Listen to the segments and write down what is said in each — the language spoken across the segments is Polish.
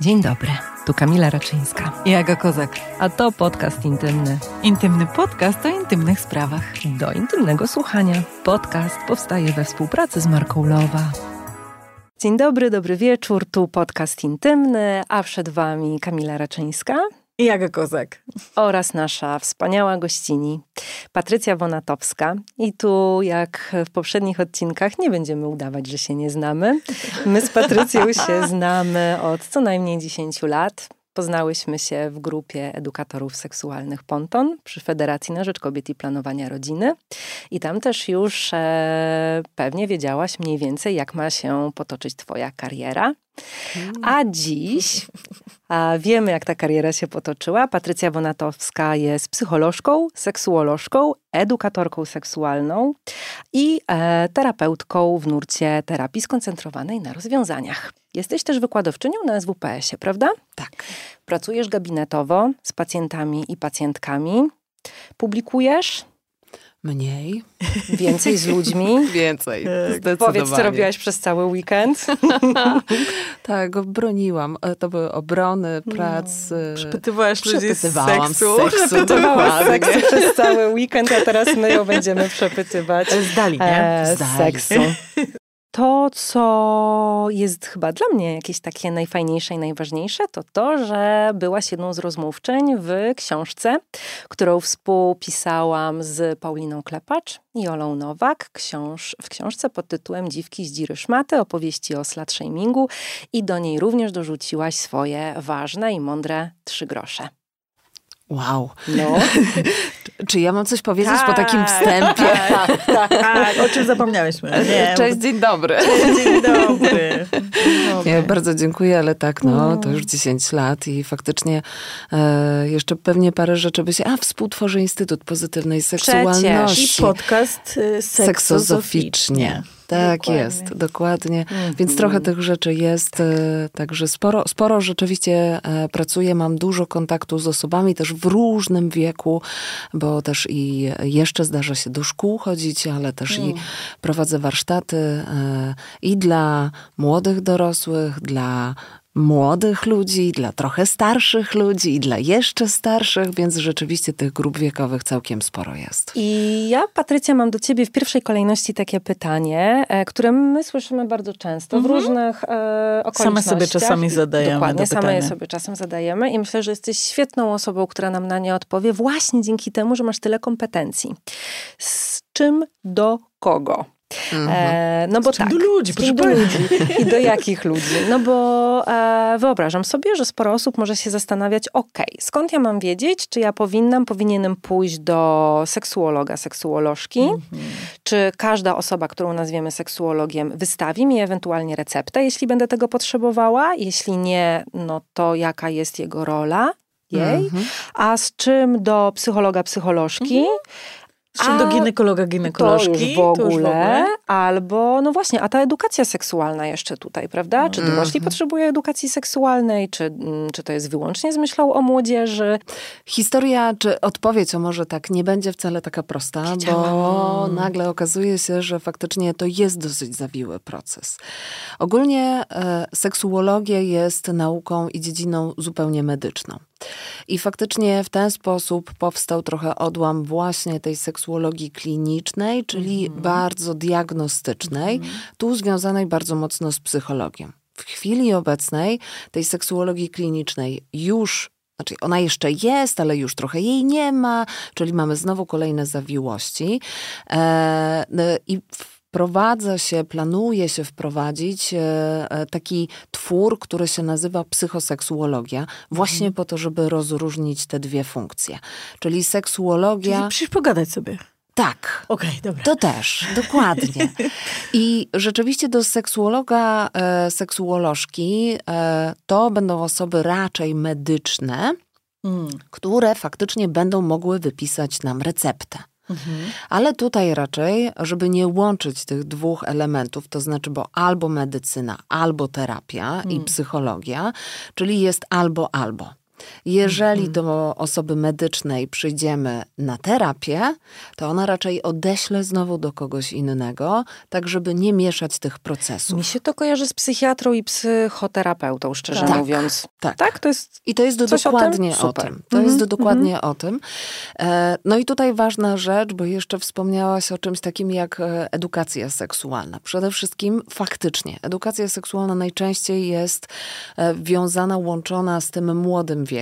Dzień dobry, tu Kamila Raczyńska. I Aga Kozak. A to podcast intymny. Intymny podcast o intymnych sprawach. Do intymnego słuchania. Podcast powstaje we współpracy z marką Lowa. Dzień dobry, dobry wieczór, tu podcast intymny, a przed Wami Kamila Raczyńska i Jaga Kozak. Oraz nasza wspaniała gościni, Patrycja Wonatowska. I tu, jak w poprzednich odcinkach, nie będziemy udawać, że się nie znamy. My z Patrycją się znamy od co najmniej 10 lat. Poznałyśmy się w grupie edukatorów seksualnych Ponton przy Federacji na Rzecz Kobiet i Planowania Rodziny. I tam też już e, pewnie wiedziałaś mniej więcej, jak ma się potoczyć Twoja kariera. A dziś a wiemy, jak ta kariera się potoczyła. Patrycja Wonatowska jest psycholożką, seksuolożką, edukatorką seksualną i e, terapeutką w nurcie terapii skoncentrowanej na rozwiązaniach. Jesteś też wykładowczynią na SWPS-ie, prawda? Tak. Pracujesz gabinetowo z pacjentami i pacjentkami. Publikujesz Mniej. Więcej z ludźmi. Więcej. Tak. Powiedz, co robiłaś przez cały weekend. tak, broniłam. E, to były obrony, prac. No. Przepytywałaś ludzi z seksu. seksu Przepytywałaś seksu przez cały weekend, a teraz my ją będziemy przepytywać. Zdali, nie? E, Zdali. seksu. To, co jest chyba dla mnie jakieś takie najfajniejsze i najważniejsze, to to, że byłaś jedną z rozmówczyń w książce, którą współpisałam z Pauliną Klepacz i Olą Nowak książ w książce pod tytułem Dziwki z dziry szmaty, opowieści o slut i do niej również dorzuciłaś swoje ważne i mądre trzy grosze. Wow. No. Czy ja mam coś powiedzieć tak, po takim wstępie? Tak, tak, tak. O czym zapomniałyśmy? Nie, Cześć, dzień dobry. Dzień dobry. Ja bardzo dziękuję, ale tak, no, to już 10 lat i faktycznie e, jeszcze pewnie parę rzeczy by się... A, współtworzy Instytut Pozytywnej Seksualności. Przecież. I podcast y, seksozoficznie. Tak dokładnie. jest, dokładnie. Mm. Więc trochę tych rzeczy jest, tak. także sporo, sporo rzeczywiście e, pracuję, mam dużo kontaktu z osobami też w różnym wieku, bo też i jeszcze zdarza się do szkół chodzić, ale też mm. i prowadzę warsztaty e, i dla młodych dorosłych, dla młodych ludzi, dla trochę starszych ludzi i dla jeszcze starszych, więc rzeczywiście tych grup wiekowych całkiem sporo jest. I ja, Patrycja, mam do ciebie w pierwszej kolejności takie pytanie, e, które my słyszymy bardzo często w mhm. różnych e, okolicznościach. Same sobie czasami zadajemy Dokładnie, same je sobie czasem zadajemy i myślę, że jesteś świetną osobą, która nam na nie odpowie właśnie dzięki temu, że masz tyle kompetencji. Z czym do kogo? Mhm. E, no bo tak. Do ludzi, proszę do ludzi. I do jakich ludzi? No bo e, wyobrażam sobie, że sporo osób może się zastanawiać, ok, skąd ja mam wiedzieć, czy ja powinnam, powinienem pójść do seksuologa, seksuolożki, mhm. czy każda osoba, którą nazwiemy seksuologiem, wystawi mi ewentualnie receptę, jeśli będę tego potrzebowała, jeśli nie, no to jaka jest jego rola, jej, mhm. a z czym do psychologa, psycholożki, mhm. Czy do ginekologa, ginekolożki? To już w ogóle, już w ogóle. Albo, no właśnie, a ta edukacja seksualna jeszcze tutaj, prawda? Czy dorośli mm. potrzebuje edukacji seksualnej? Czy, mm, czy to jest wyłącznie z myślą o młodzieży? Historia, czy odpowiedź, o może tak, nie będzie wcale taka prosta, bo nagle okazuje się, że faktycznie to jest dosyć zawiły proces. Ogólnie e, seksuologia jest nauką i dziedziną zupełnie medyczną. I faktycznie w ten sposób powstał trochę odłam właśnie tej seksuologii klinicznej, czyli mm. bardzo diagnostycznej, mm. tu związanej bardzo mocno z psychologią. W chwili obecnej tej seksuologii klinicznej już znaczy, ona jeszcze jest, ale już trochę jej nie ma, czyli mamy znowu kolejne zawiłości. E, I wprowadza się, planuje się wprowadzić e, e, taki twór, który się nazywa psychoseksuologia, właśnie mhm. po to, żeby rozróżnić te dwie funkcje. Czyli seksuologia. Czyli przyjść pogadać sobie. Tak. Okej, okay, dobra. To też, dokładnie. I rzeczywiście do seksuologa, e, seksuolożki e, to będą osoby raczej medyczne, mm. które faktycznie będą mogły wypisać nam receptę. Mhm. Ale tutaj raczej, żeby nie łączyć tych dwóch elementów, to znaczy, bo albo medycyna, albo terapia i mm. psychologia, czyli jest albo albo. Jeżeli do osoby medycznej przyjdziemy na terapię, to ona raczej odeśle znowu do kogoś innego, tak żeby nie mieszać tych procesów. Mi się to kojarzy z psychiatrą i psychoterapeutą, szczerze Tak. mówiąc. Tak. Tak? To jest I to jest do Coś o tym? dokładnie o tym. To Mhm, jest do dokładnie o tym. E, No i tutaj ważna rzecz, bo jeszcze wspomniałaś o czymś takim jak e, edukacja seksualna. Przede wszystkim faktycznie edukacja seksualna najczęściej jest e, wiązana, łączona z tym młodym wiekiem.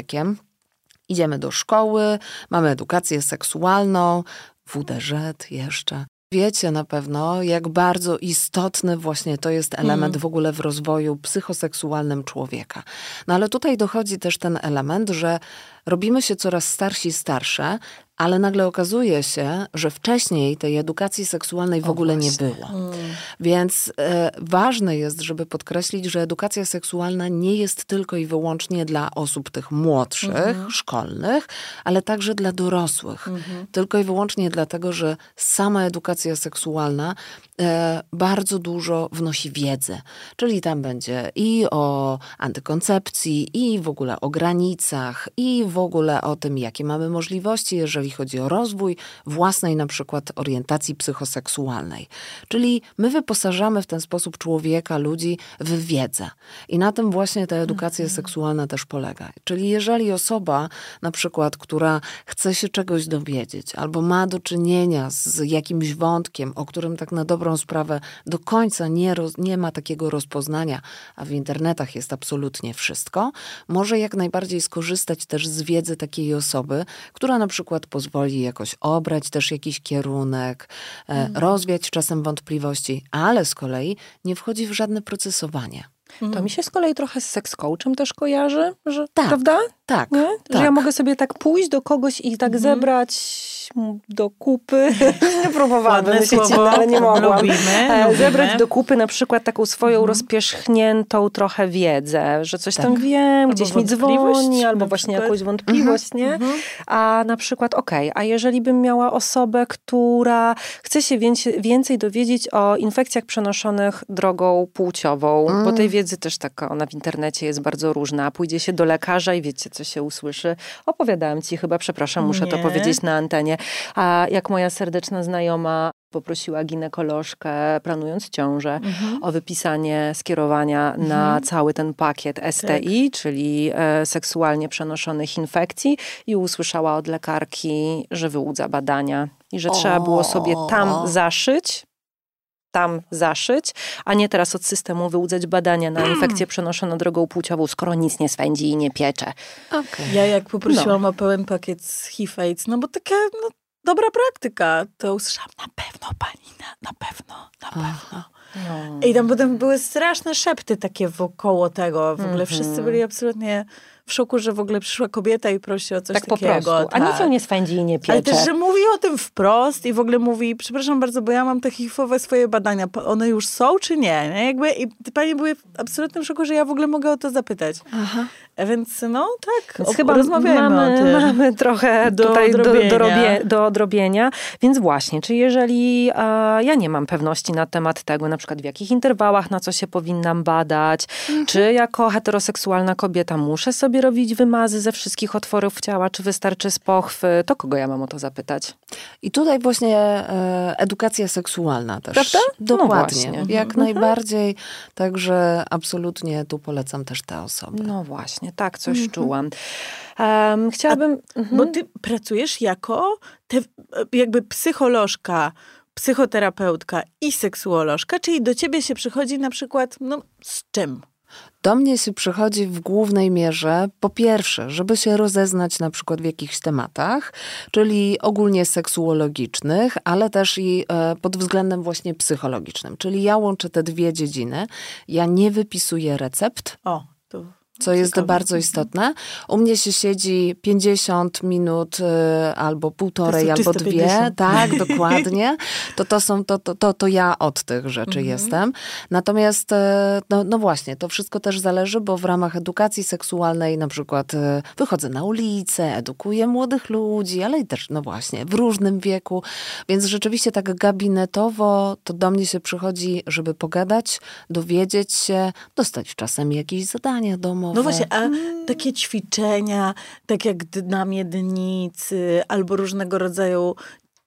Idziemy do szkoły, mamy edukację seksualną, WDŻ jeszcze. Wiecie na pewno, jak bardzo istotny właśnie to jest element w ogóle w rozwoju psychoseksualnym człowieka. No ale tutaj dochodzi też ten element, że robimy się coraz starsi i starsze, ale nagle okazuje się, że wcześniej tej edukacji seksualnej w ogóle nie było. Więc e, ważne jest, żeby podkreślić, że edukacja seksualna nie jest tylko i wyłącznie dla osób tych młodszych, szkolnych, ale także dla dorosłych. Tylko i wyłącznie dlatego, że sama edukacja seksualna e, bardzo dużo wnosi wiedzy. Czyli tam będzie i o antykoncepcji, i w ogóle o granicach, i w ogóle o tym, jakie mamy możliwości, jeżeli chodzi o rozwój własnej na przykład orientacji psychoseksualnej. Czyli my wyposażamy w ten sposób człowieka, ludzi w wiedzę. I na tym właśnie ta edukacja seksualna też polega. Czyli jeżeli osoba na przykład, która chce się czegoś dowiedzieć, albo ma do czynienia z jakimś wątkiem, o którym tak na dobrą sprawę do końca nie, roz, nie ma takiego rozpoznania, a w internetach jest absolutnie wszystko, może jak najbardziej skorzystać też z wiedzy takiej osoby, która na przykład pozwoli jakoś obrać też jakiś kierunek, e, rozwiać czasem wątpliwości, ale z kolei nie wchodzi w żadne procesowanie. To mi się z kolei trochę z seks coachem też kojarzy, że, Tak, prawda? Tak, Nie? tak. Że ja mogę sobie tak pójść do kogoś i tak zebrać m, do kupy. nie próbowałam wymyślić, inne, ale nie mogłam. Lubimy, E, lubimy. Zebrać do kupy na przykład taką swoją rozpierzchniętą trochę wiedzę, że coś tam wiem, gdzieś mi dzwoni, albo właśnie przykład. jakąś wątpliwość, nie? A na przykład, okej, a jeżeli bym miała osobę, która chce się więcej, dowiedzieć o infekcjach przenoszonych drogą płciową, bo tej wiedzy też taka, ona w internecie jest bardzo różna. Pójdzie się do lekarza i wiecie, co się usłyszy. Opowiadałam ci chyba, przepraszam, muszę to Nie. powiedzieć na antenie. A jak moja serdeczna znajoma poprosiła ginekolożkę, planując ciążę, o wypisanie skierowania na cały ten pakiet STI, czyli e, seksualnie przenoszonych infekcji i usłyszała od lekarki, że wyłudza badania i że trzeba było sobie tam zaszyć, tam zaszyć, a nie teraz od systemu wyłudzać badania na infekcję przenoszone drogą płciową, skoro nic nie swędzi i nie piecze. Okej. Ja jak poprosiłam o pełen pakiet z HIV AIDS, no bo taka no, dobra praktyka, to usłyszałam, na pewno pani, na, na pewno, na pewno. I tam potem były straszne szepty takie wokoło tego. W ogóle wszyscy byli absolutnie w szoku, że w ogóle przyszła kobieta i prosi o coś tak po takiego. prostu. A nic tak. ją nie swędzi i nie piecze. Ale też, że mówi o tym wprost i w ogóle mówi, przepraszam bardzo, bo ja mam te HIV-owe swoje badania, one już są czy nie? nie? Jakby, I panie były w absolutnym szoku, że ja w ogóle mogę o to zapytać. Aha. A Więc no tak, Więc o, chyba rozmawiajmy mamy, o tym. mamy trochę Do tutaj do, odrobienia. do, robie, do odrobienia. Więc właśnie, czy jeżeli e, ja nie mam pewności na temat tego, na przykład w jakich interwałach, na co się powinnam badać, Mhm. czy jako heteroseksualna kobieta muszę sobie robić wymazy ze wszystkich otworów ciała, czy wystarczy z pochwy, to kogo ja mam o to zapytać? I tutaj właśnie e, edukacja seksualna też. Prawda? No Dokładnie. właśnie. Jak najbardziej. Także absolutnie tu polecam też te osoby. No właśnie, tak coś czułam. Em, chciałabym... Mhm. Bo ty pracujesz jako te, jakby psycholożka, psychoterapeutka i seksuolożka, czyli do ciebie się przychodzi na przykład, no z czym? Do mnie się przychodzi w głównej mierze, po pierwsze, żeby się rozeznać na przykład w jakichś tematach, czyli ogólnie seksuologicznych, ale też i e, pod względem właśnie psychologicznym. Czyli ja łączę te dwie dziedziny. Ja nie wypisuję recept, O, to co jest Ciekawe. bardzo istotne. U mnie się siedzi 50 minut y, albo półtorej, albo dwie. 50. Tak, dokładnie. To, to, są, to, to, to, to ja od tych rzeczy Mhm. jestem. Natomiast, y, no, no właśnie, to wszystko też zależy, bo w ramach edukacji seksualnej na przykład y, wychodzę na ulicę, edukuję młodych ludzi, ale i też, no właśnie, w różnym wieku. Więc rzeczywiście tak gabinetowo to do mnie się przychodzi, żeby pogadać, dowiedzieć się, dostać czasem jakieś zadania domowe, No właśnie, a takie ćwiczenia, tak jak na miednicy, albo różnego rodzaju,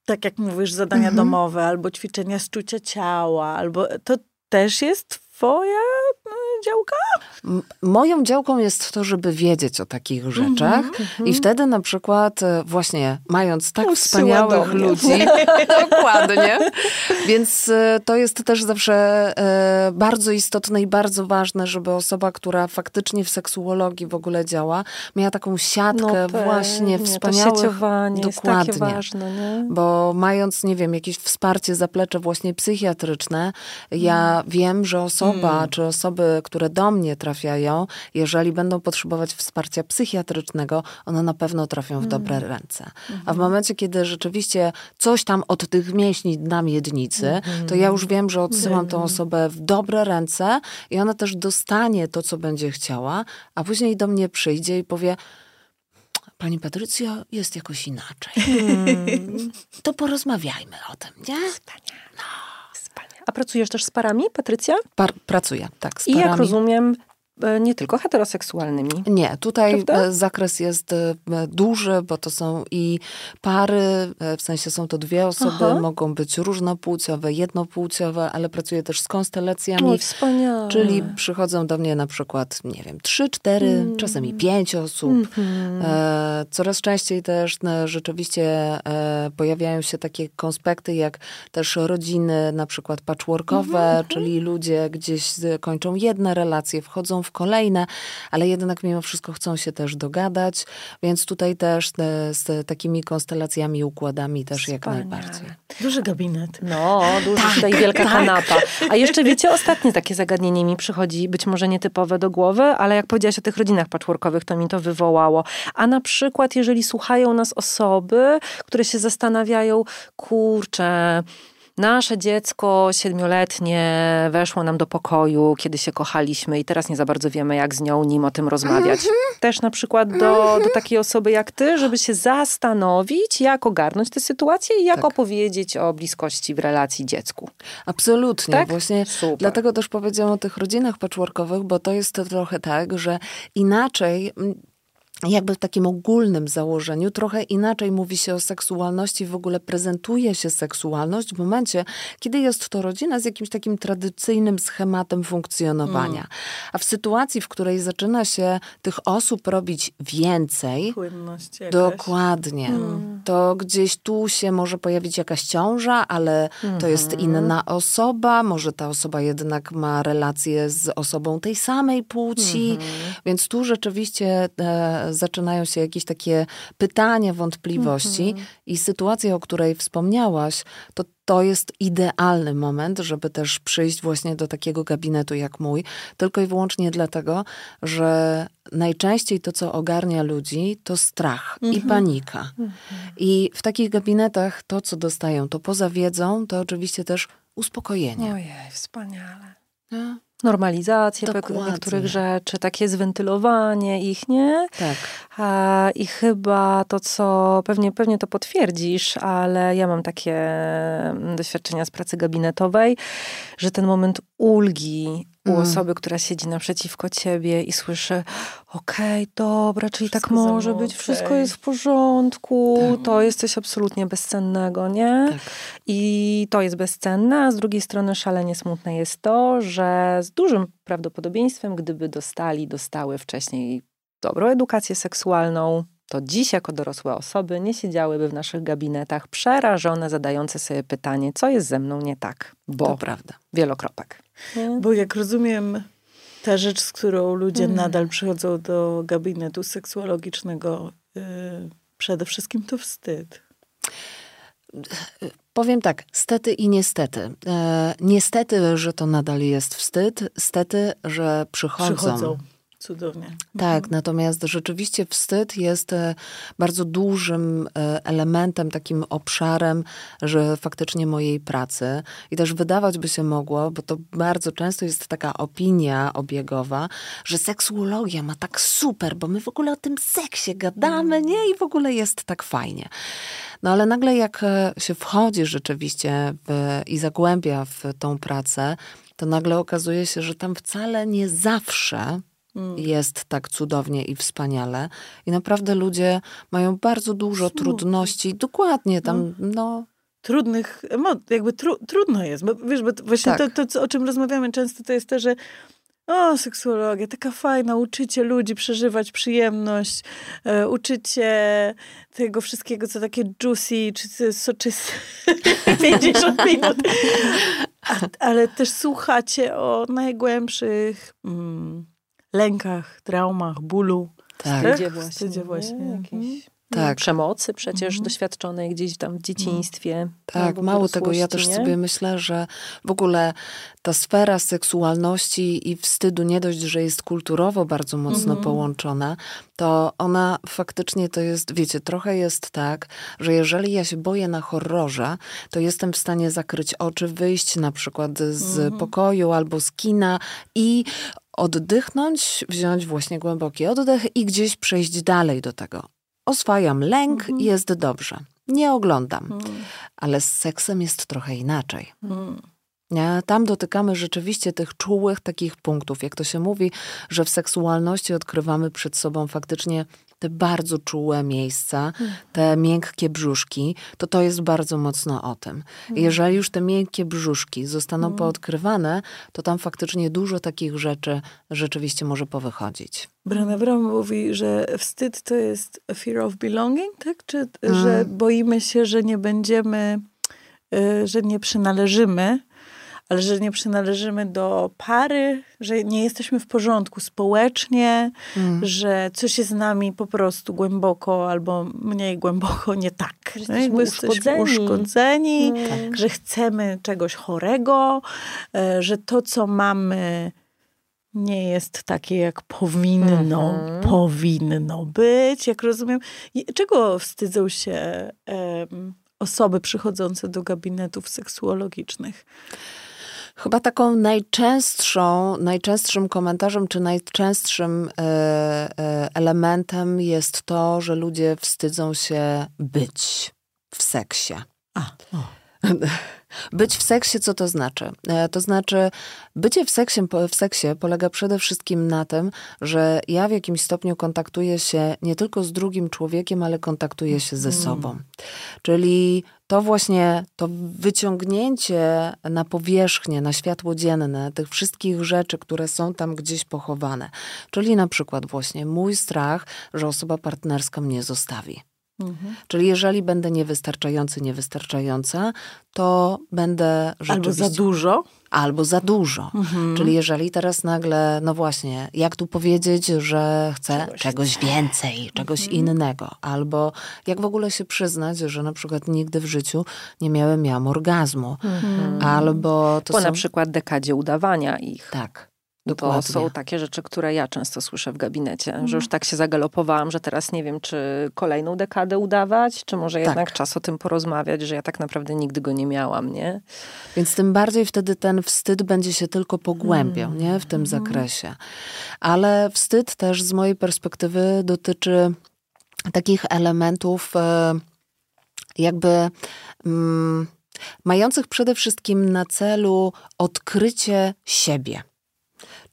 tak jak mówisz, zadania Mhm. domowe, albo ćwiczenia z czucia ciała, albo to też jest twoja działka? M- Moją działką jest to, żeby wiedzieć o takich rzeczach i wtedy na przykład e, właśnie mając tak Usyła wspaniałych ludzi, dokładnie, więc e, to jest też zawsze e, bardzo istotne i bardzo ważne, żeby osoba, która faktycznie w seksuologii w ogóle działa, miała taką siatkę właśnie pewnie, wspaniałych... To sieciowanie jest takie Dokładnie. ważne, nie? Bo mając, nie wiem, jakieś wsparcie, zaplecze właśnie psychiatryczne, ja wiem, że osoba, czy osoby, które do mnie trafiają, jeżeli będą potrzebować wsparcia psychiatrycznego, one na pewno trafią w dobre ręce. A w momencie, kiedy rzeczywiście coś tam od tych mięśni na miednicy, to ja już wiem, że odsyłam tą osobę w dobre ręce i ona też dostanie to, co będzie chciała, a później do mnie przyjdzie i powie, Pani Patrycjo, jest jakoś inaczej. To porozmawiajmy o tym, nie? Wspaniale. A pracujesz też z parami, Patrycja? Par- pracuję, tak, z I jak parami. rozumiem, e, nie tylko heteroseksualnymi. Nie, tutaj Prawda? e, zakres jest e, duży, bo to są i pary, e, w sensie są to dwie osoby, Aha. mogą być różnopłciowe, jednopłciowe, ale pracuję też z konstelacjami. Oj, wspaniale. Czyli przychodzą do mnie na przykład, nie wiem, trzy, cztery, Mm. czasami pięć osób. Mhm. E, coraz częściej też no, rzeczywiście e, pojawiają się takie konspekty, jak też rodziny na przykład patchworkowe, Mhm, czyli ludzie gdzieś kończą jedne relacje, wchodzą w kolejne, ale jednak mimo wszystko chcą się też dogadać, więc tutaj też z takimi konstelacjami, układami też jak Wspaniale. najbardziej. Duży gabinet. No, dużo Tak, tutaj wielka tak. kanapa. A jeszcze wiecie, ostatnie takie zagadnienie mi przychodzi, być może nietypowe do głowy, ale jak powiedziałaś o tych rodzinach patchworkowych, to mi to wywołało. A na przykład, jeżeli słuchają nas osoby, które się zastanawiają, kurczę, Nasze dziecko siedmioletnie weszło nam do pokoju, kiedy się kochaliśmy i teraz nie za bardzo wiemy, jak z nią nim o tym rozmawiać. Też na przykład do, do takiej osoby jak ty, żeby się zastanowić, jak ogarnąć tę sytuację i jak Tak. opowiedzieć o bliskości w relacji dziecku. Absolutnie. Tak? Właśnie Super. dlatego też powiedziałam o tych rodzinach patchworkowych, bo to jest trochę tak, że inaczej mm, jakby w takim ogólnym założeniu trochę inaczej mówi się o seksualności, w ogóle prezentuje się seksualność w momencie, kiedy jest to rodzina z jakimś takim tradycyjnym schematem funkcjonowania. A w sytuacji, w której zaczyna się tych osób robić więcej, Płynność jakaś. Dokładnie. To gdzieś tu się może pojawić jakaś ciąża, ale to jest inna osoba. Może ta osoba jednak ma relację z osobą tej samej płci. Więc tu rzeczywiście e, zaczynają się jakieś takie pytania, wątpliwości. I sytuacja, o której wspomniałaś, to to jest idealny moment, żeby też przyjść właśnie do takiego gabinetu jak mój, tylko i wyłącznie dlatego, że najczęściej to, co ogarnia ludzi, to strach i panika. I w takich gabinetach to, co dostają, to poza wiedzą, to oczywiście też uspokojenie. Ojej, wspaniale. Nie? Normalizacja Dokładnie. niektórych rzeczy, takie zwentylowanie ich, nie? Tak. A, I chyba to, co pewnie, pewnie to potwierdzisz, ale ja mam takie mm, doświadczenia z pracy gabinetowej, że ten moment ulgi u Mm. osoby, która siedzi naprzeciwko ciebie i słyszy, okej, dobra, czyli tak Wszystko może zamknij. być, wszystko jest w porządku, Tak. to jest coś absolutnie bezcennego, nie? Tak. I to jest bezcenne, a z drugiej strony szalenie smutne jest to, że z dużym prawdopodobieństwem, gdyby dostali, dostały wcześniej dobrą edukację seksualną, to dziś jako dorosłe osoby nie siedziałyby w naszych gabinetach przerażone, zadające sobie pytanie, co jest ze mną nie tak, bo To prawda. wielokropek. Nie? Bo jak rozumiem, ta rzecz, z którą ludzie Mm. nadal przychodzą do gabinetu seksuologicznego, y, przede wszystkim to wstyd. Powiem tak, stety i niestety. E, niestety, że to nadal jest wstyd, stety, że przychodzą. Przychodzą. Cudownie. Tak, natomiast rzeczywiście wstyd jest e, bardzo dużym e, elementem, takim obszarem, że faktycznie mojej pracy. I też wydawać by się mogło, bo to bardzo często jest taka opinia obiegowa, że seksuologia ma tak super, bo my w ogóle o tym seksie gadamy, nie? I w ogóle jest tak fajnie. No ale nagle jak e, się wchodzi rzeczywiście w, i zagłębia w tą pracę, to nagle okazuje się, że tam wcale nie zawsze. Jest tak cudownie i wspaniale. I naprawdę ludzie mają bardzo dużo trudności. Dokładnie tam, no, no trudnych, jakby tru, trudno jest, bo wiesz, bo właśnie tak. to, to, o czym rozmawiamy często, to jest to, że o, seksuologia, taka fajna, uczycie ludzi przeżywać przyjemność, e, uczycie tego wszystkiego, co takie juicy, czy soczyste, 50 minut, A, ale też słuchacie o najgłębszych mm, lękach, traumach, bólu. Tak, wstydzie właśnie. Wstydzie właśnie jakiś tak. przemocy przecież mhm. doświadczonej gdzieś tam w dzieciństwie. Tak, mało tego, ja też nie? sobie myślę, że w ogóle ta sfera seksualności i wstydu nie dość, że jest kulturowo bardzo mocno mhm. połączona, to ona faktycznie to jest, wiecie, trochę jest tak, że jeżeli ja się boję na horrorze, to jestem w stanie zakryć oczy, wyjść na przykład z mhm. pokoju albo z kina i oddychnąć, wziąć właśnie głęboki oddech i gdzieś przejść dalej do tego oswajam lęk mhm. jest dobrze. Nie oglądam. Mhm. Ale z seksem jest trochę inaczej. Mhm. Tam dotykamy rzeczywiście tych czułych takich punktów. Jak to się mówi, że w seksualności odkrywamy przed sobą faktycznie te bardzo czułe miejsca, te miękkie brzuszki, to to jest bardzo mocno o tym. Jeżeli już te miękkie brzuszki zostaną poodkrywane, to tam faktycznie dużo takich rzeczy rzeczywiście może powychodzić. Brené Brown mówi, że wstyd to jest fear of belonging, tak? Czy mm. że boimy się, że nie będziemy, y, że nie przynależymy, ale że nie przynależymy do pary, że nie jesteśmy w porządku społecznie, mm. że coś jest z nami po prostu głęboko albo mniej głęboko nie tak. Że jesteśmy, uszkodzeni, uszkodzeni mm. że chcemy czegoś chorego, e, że to, co mamy nie jest takie, jak powinno, -hmm. powinno być, jak rozumiem. Czego wstydzą się um, osoby przychodzące do gabinetów seksuologicznych? Chyba taką najczęstszą, najczęstszym komentarzem, czy najczęstszym e, e, elementem jest to, że ludzie wstydzą się być w seksie. A, o. Być w seksie, co to znaczy? E, to znaczy, bycie w seksie, w seksie polega przede wszystkim na tym, że ja w jakimś stopniu kontaktuję się nie tylko z drugim człowiekiem, ale kontaktuję się ze mm. sobą. Czyli to właśnie to wyciągnięcie na powierzchnię, na światło dzienne tych wszystkich rzeczy, które są tam gdzieś pochowane. Czyli na przykład właśnie mój strach, że osoba partnerska mnie zostawi. Mhm. Czyli jeżeli będę niewystarczający, niewystarczająca, to będę rzeczywiście... Albo za dużo? Albo za dużo. Mhm. Czyli jeżeli teraz nagle, no właśnie, jak tu powiedzieć, że chcę czegoś, czegoś więcej, czegoś mhm. innego. Albo jak w ogóle się przyznać, że na przykład nigdy w życiu nie miałem miałam orgazmu. Mhm. Albo to Po są... na przykład dekadzie udawania ich. Tak. Dokładnie. To są takie rzeczy, które ja często słyszę w gabinecie, mm. że już tak się zagalopowałam, że teraz nie wiem, czy kolejną dekadę udawać, czy może tak. jednak czas o tym porozmawiać, że ja tak naprawdę nigdy go nie miałam, nie? Więc tym bardziej wtedy ten wstyd będzie się tylko pogłębiał, mm. nie? W tym mm. zakresie. Ale wstyd też z mojej perspektywy dotyczy takich elementów e, jakby mm, mających przede wszystkim na celu odkrycie siebie.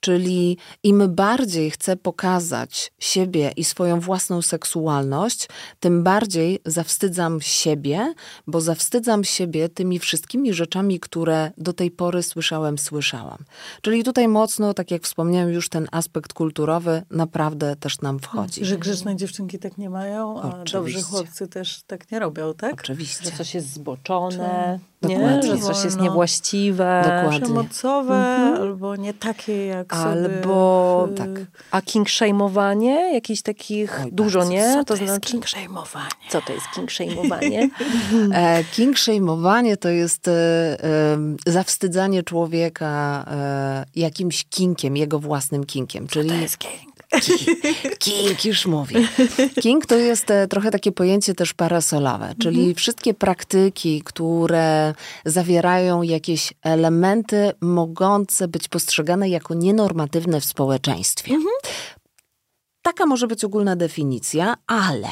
Czyli im bardziej chcę pokazać siebie i swoją własną seksualność, tym bardziej zawstydzam siebie, bo zawstydzam siebie tymi wszystkimi rzeczami, które do tej pory słyszałem, słyszałam. Czyli tutaj mocno, tak jak wspomniałem, już ten aspekt kulturowy naprawdę też nam wchodzi. Że grzeczne dziewczynki tak nie mają, a Oczywiście. dobrzy chłopcy też tak nie robią, tak? Oczywiście. Że coś jest zboczone. Czy nie? Że coś jest niewłaściwe, Dokładnie. przemocowe, mhm. albo nie takie jak Albo sobie... tak. A king shame'owanie? Jakichś takich Oj, dużo, nie? Co to, to znaczy... king shame'owanie? Co to jest king shame'owanie? e, king shame'owanie to jest e, e, zawstydzanie człowieka e, jakimś kinkiem, jego własnym kinkiem. Czyli... Co to jest king? King już mówi. King to jest e, trochę takie pojęcie też parasolowe, czyli mhm. wszystkie praktyki, które zawierają jakieś elementy mogące być postrzegane jako nienormatywne w społeczeństwie. Mhm. Taka może być ogólna definicja, ale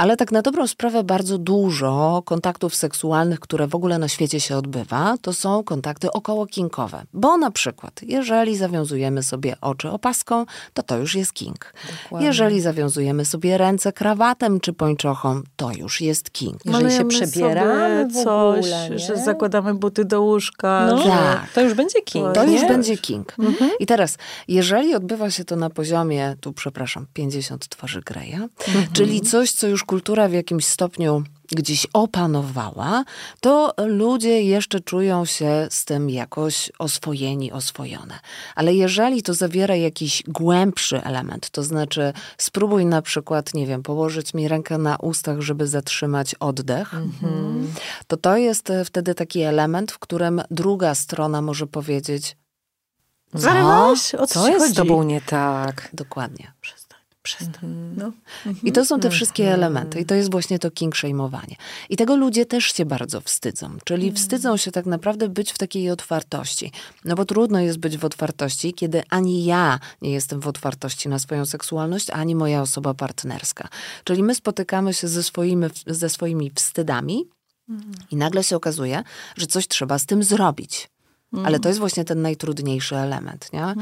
Ale tak na dobrą sprawę bardzo dużo kontaktów seksualnych, które w ogóle na świecie się odbywa, to są kontakty okołokinkowe. Bo na przykład, jeżeli zawiązujemy sobie oczy opaską, to to już jest kink. Dokładnie. Jeżeli zawiązujemy sobie ręce krawatem czy pończochą, to już jest kink. Jeżeli się przebieramy coś, ogóle, że zakładamy buty do łóżka. No, że... tak. To już będzie king. To nie? już będzie king. Mhm. I teraz, jeżeli odbywa się to na poziomie, tu przepraszam, 50 twarzy Greya, mhm. czyli coś, co już kultura w jakimś stopniu gdzieś opanowała, to ludzie jeszcze czują się z tym jakoś oswojeni, oswojone. Ale jeżeli to zawiera jakiś głębszy element, to znaczy spróbuj na przykład, nie wiem, położyć mi rękę na ustach, żeby zatrzymać oddech, mm-hmm. to to jest wtedy taki element, w którym druga strona może powiedzieć Zarywałaś? O co, co jest z tobą nie tak? Dokładnie przestań. Mhm. No. I to są te wszystkie mhm. elementy. I to jest właśnie to king shame'owanie. I tego ludzie też się bardzo wstydzą. Czyli mhm. wstydzą się tak naprawdę być w takiej otwartości. No bo trudno jest być w otwartości, kiedy ani ja nie jestem w otwartości na swoją seksualność, ani moja osoba partnerska. Czyli my spotykamy się ze swoimi, ze swoimi wstydami i nagle się okazuje, że coś trzeba z tym zrobić. Mm. Ale to jest właśnie ten najtrudniejszy element, nie? Mm.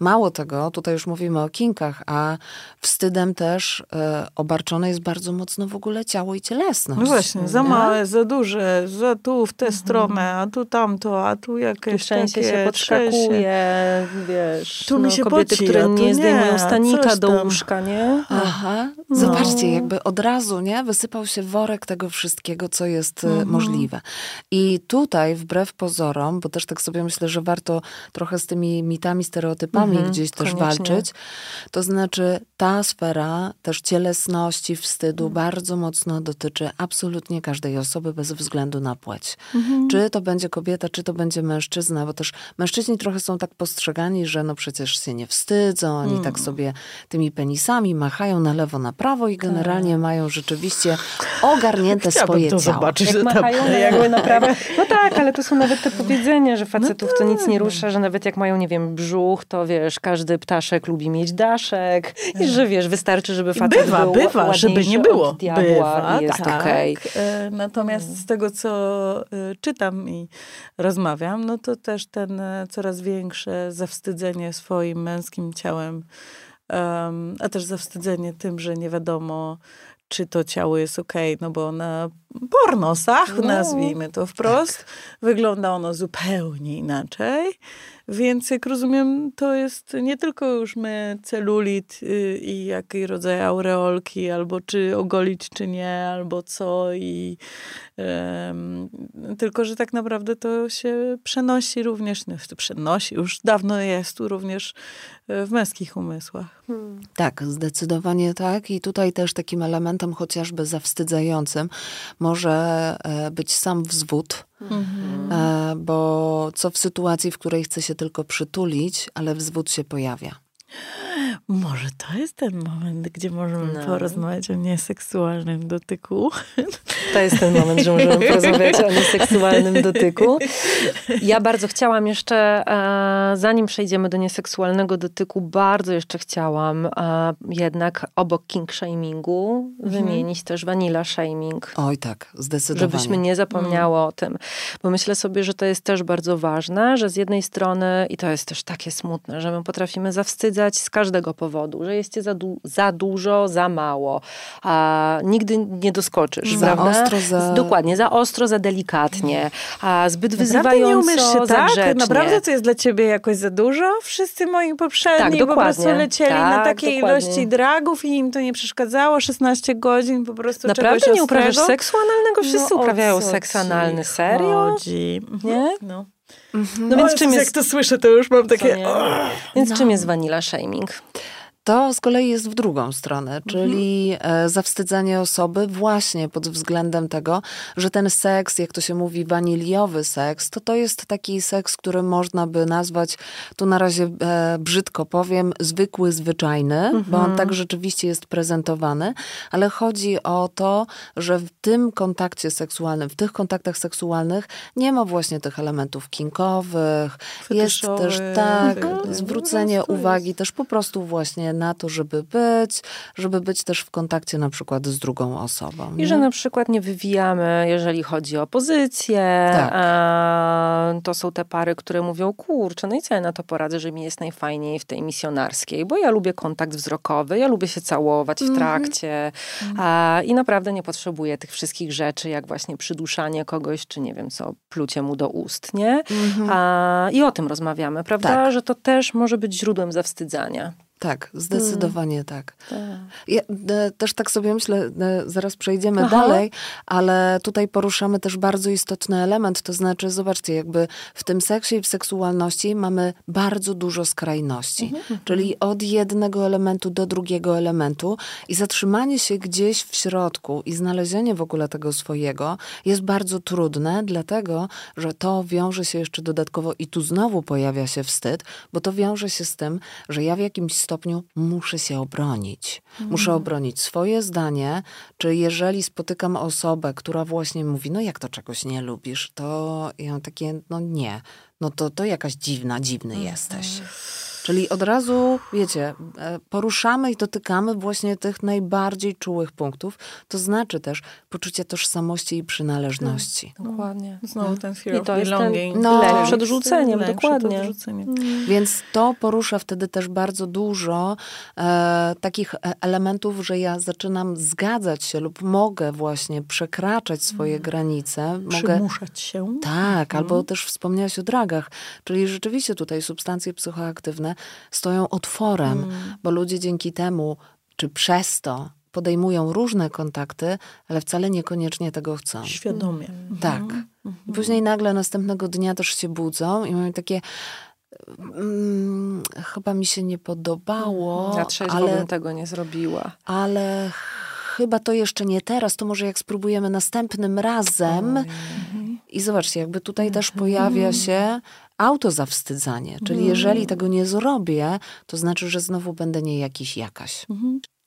Mało tego, tutaj już mówimy o kinkach, a wstydem też e, obarczone jest bardzo mocno w ogóle ciało i cielesność. No właśnie, za małe, za duże, za tu w tę mm. stronę, a tu tamto, a tu jakieś tu takie... się podskakuje, wiesz, tu no, mi się kobiety, poci, które nie, nie zdejmują stanika do łóżka, nie? Aha, no. zobaczcie, jakby od razu, nie? Wysypał się worek tego wszystkiego, co jest mm. możliwe. I tutaj, wbrew pozorom, bo też tak sobie sobie myślę, że warto trochę z tymi mitami, stereotypami mhm, gdzieś też koniecznie. walczyć. To znaczy ta sfera też cielesności, wstydu mhm. bardzo mocno dotyczy absolutnie każdej osoby bez względu na płeć. Mhm. Czy to będzie kobieta, czy to będzie mężczyzna, bo też mężczyźni trochę są tak postrzegani, że no przecież się nie wstydzą, oni tak mm. sobie tymi penisami machają na lewo, na prawo i generalnie tak. mają rzeczywiście ogarnięte Chciałabym swoje to ciało. zobaczyć. Jak machają na lewo, na prawo. No tak, ale to są nawet te powiedzenia, że facetów no to nic nie tak. rusza, że nawet jak mają, nie wiem, brzuch, to wiesz, każdy ptaszek lubi mieć daszek i że wiesz, wystarczy, żeby facet bywa, był bywa, żeby nie było. Diabła bywa, jest tak. Okay. E, natomiast z tego, co e, czytam i rozmawiam, no to też ten e, coraz większe zawstydzenie swoim męskim ciałem, a też zawstydzenie tym, że nie wiadomo, czy to ciało jest ok, no bo na pornosach, no. nazwijmy to wprost, wygląda ono zupełnie inaczej. Więc jak rozumiem, to jest nie tylko już my celulit y, i jaki rodzaj aureolki, albo czy ogolić, czy nie, albo co i um, tylko, że tak naprawdę to się przenosi również, no, to przenosi, już dawno jest tu również e, w męskich umysłach. Hmm. Tak, zdecydowanie tak i tutaj też takim elementem chociażby zawstydzającym może e, być sam wzwód, Mhm. E, bo co w sytuacji, w której chce się tylko przytulić, ale wzwód się pojawia? Może to jest ten moment, gdzie możemy no. porozmawiać o nieseksualnym dotyku. To jest ten moment, że możemy porozmawiać o nieseksualnym dotyku. Ja bardzo chciałam jeszcze, e, zanim przejdziemy do nieseksualnego dotyku, bardzo jeszcze chciałam e, jednak obok king shamingu mhm. wymienić też vanilla shaming. Oj tak, zdecydowanie. Żebyśmy nie zapomniały mm. o tym. Bo myślę sobie, że to jest też bardzo ważne, że z jednej strony, i to jest też takie smutne, że my potrafimy zawstydzać z każdego powodu, że jest za, du za dużo, za mało, a nigdy nie doskoczysz, za prawda? ostro, za... Dokładnie, za ostro, za delikatnie, a zbyt wyzywająco, nie się, tak? Grzecznie. Naprawdę to jest dla ciebie jakoś za dużo? Wszyscy moi poprzedni tak, po prostu lecieli tak, na takiej dokładnie. ilości dragów i im to nie przeszkadzało, 16 godzin po prostu Naprawdę nie uprawiasz seksu analnego? Wszyscy no, uprawiają seks analny, serio? Chodzi. Nie? No. Mhm. No więc czym jest... Jak to słyszę, to już mam takie... Więc no. czym jest vanilla shaming? To z kolei jest w drugą stronę, czyli mhm. zawstydzenie osoby właśnie pod względem tego, że ten seks, jak to się mówi, waniliowy seks, to to jest taki seks, który można by nazwać, tu na razie e, brzydko powiem, zwykły, zwyczajny, mhm. bo on mhm. tak rzeczywiście jest prezentowany, ale chodzi o to, że w tym kontakcie seksualnym, w tych kontaktach seksualnych nie ma właśnie tych elementów kinkowych, jest też tak, zwrócenie uwagi też po prostu właśnie na to, żeby być, żeby być też w kontakcie na przykład z drugą osobą. I nie? że na przykład nie wywijamy, jeżeli chodzi o pozycję. Tak. To są te pary, które mówią, kurczę, no i co ja na to poradzę, że mi jest najfajniej w tej misjonarskiej, bo ja lubię kontakt wzrokowy, ja lubię się całować w Mhm. trakcie a, i naprawdę nie potrzebuję tych wszystkich rzeczy, jak właśnie przyduszanie kogoś, czy nie wiem co, plucie mu do ust, nie? A, I o tym rozmawiamy, prawda? Tak. Że to też może być źródłem zawstydzania. Tak, zdecydowanie tak. Tak. Ja e, też tak sobie myślę, e, zaraz przejdziemy Aha. dalej, ale tutaj poruszamy też bardzo istotny element, to znaczy, zobaczcie, jakby w tym seksie i w seksualności mamy bardzo dużo skrajności, czyli od jednego elementu do drugiego elementu i zatrzymanie się gdzieś w środku i znalezienie w ogóle tego swojego jest bardzo trudne, dlatego, że to wiąże się jeszcze dodatkowo i tu znowu pojawia się wstyd, bo to wiąże się z tym, że ja w jakimś stopniu muszę się obronić. Muszę obronić swoje zdanie, czy jeżeli spotykam osobę, która właśnie mówi, no jak to czegoś nie lubisz, to ja takie, no nie, no to, to jakaś dziwna, dziwny jesteś. Czyli od razu, wiecie, e, poruszamy i dotykamy właśnie tych najbardziej czułych punktów, to znaczy też poczucie tożsamości i przynależności. Dokładnie. Znowu ten fear I of to jest ten belonging. No. lęk przed rzuceniem, Lęk dokładnie. Przed odrzuceniem. Więc to porusza wtedy też bardzo dużo e, takich e, elementów, że ja zaczynam zgadzać się lub mogę właśnie przekraczać swoje granice. Mogę, Przymuszać się. tak, albo też wspomniałaś o dragach, czyli rzeczywiście tutaj substancje psychoaktywne stoją otworem, bo ludzie dzięki temu, czy przez to podejmują różne kontakty, ale wcale niekoniecznie tego chcą. Świadomie. Tak. I później nagle następnego dnia też się budzą i mają takie mm, chyba mi się nie podobało, Na trzeźwo ale, bym tego nie zrobiła. ale chyba to jeszcze nie teraz, to może jak spróbujemy następnym razem. I zobaczcie, jakby tutaj też pojawia się autozawstydzanie, czyli jeżeli tego nie zrobię, to znaczy, że znowu będę nie jakiś jakaś.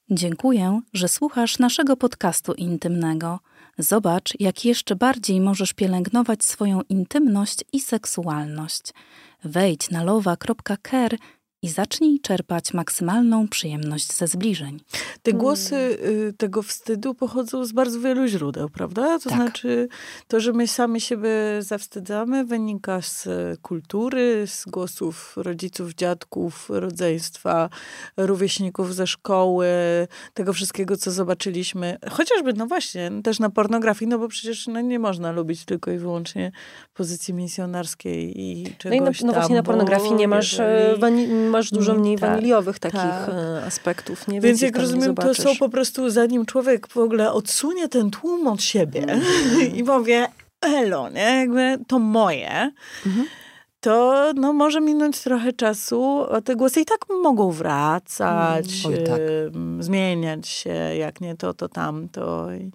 Dziękuję, że słuchasz naszego podcastu intymnego. Zobacz, jak jeszcze bardziej możesz pielęgnować swoją intymność i seksualność. Wejdź na lowa.care i zacznij czerpać maksymalną przyjemność ze zbliżeń. Te głosy y, tego wstydu pochodzą z bardzo wielu źródeł, prawda? To Tak. znaczy, to, że my sami siebie zawstydzamy, wynika z e, kultury, z głosów rodziców, dziadków, rodzeństwa, rówieśników ze szkoły, tego wszystkiego, co zobaczyliśmy. Chociażby, no właśnie, też na pornografii, no bo przecież no, nie można lubić tylko i wyłącznie pozycji misjonarskiej i No czegoś i na, no tam, właśnie na pornografii nie masz, e, jeżeli- wani- masz dużo Mm, mniej tak, waniliowych takich tak. e, aspektów. Nie? Więc ich jak rozumiem, to są po prostu, zanim człowiek w ogóle odsunie ten tłum od siebie Mhm. i powie, elo, nie, jakby to moje, to no, może minąć trochę czasu, a te głosy i tak mogą wracać, Oj, tak. zmieniać się, jak nie to, to tamto. I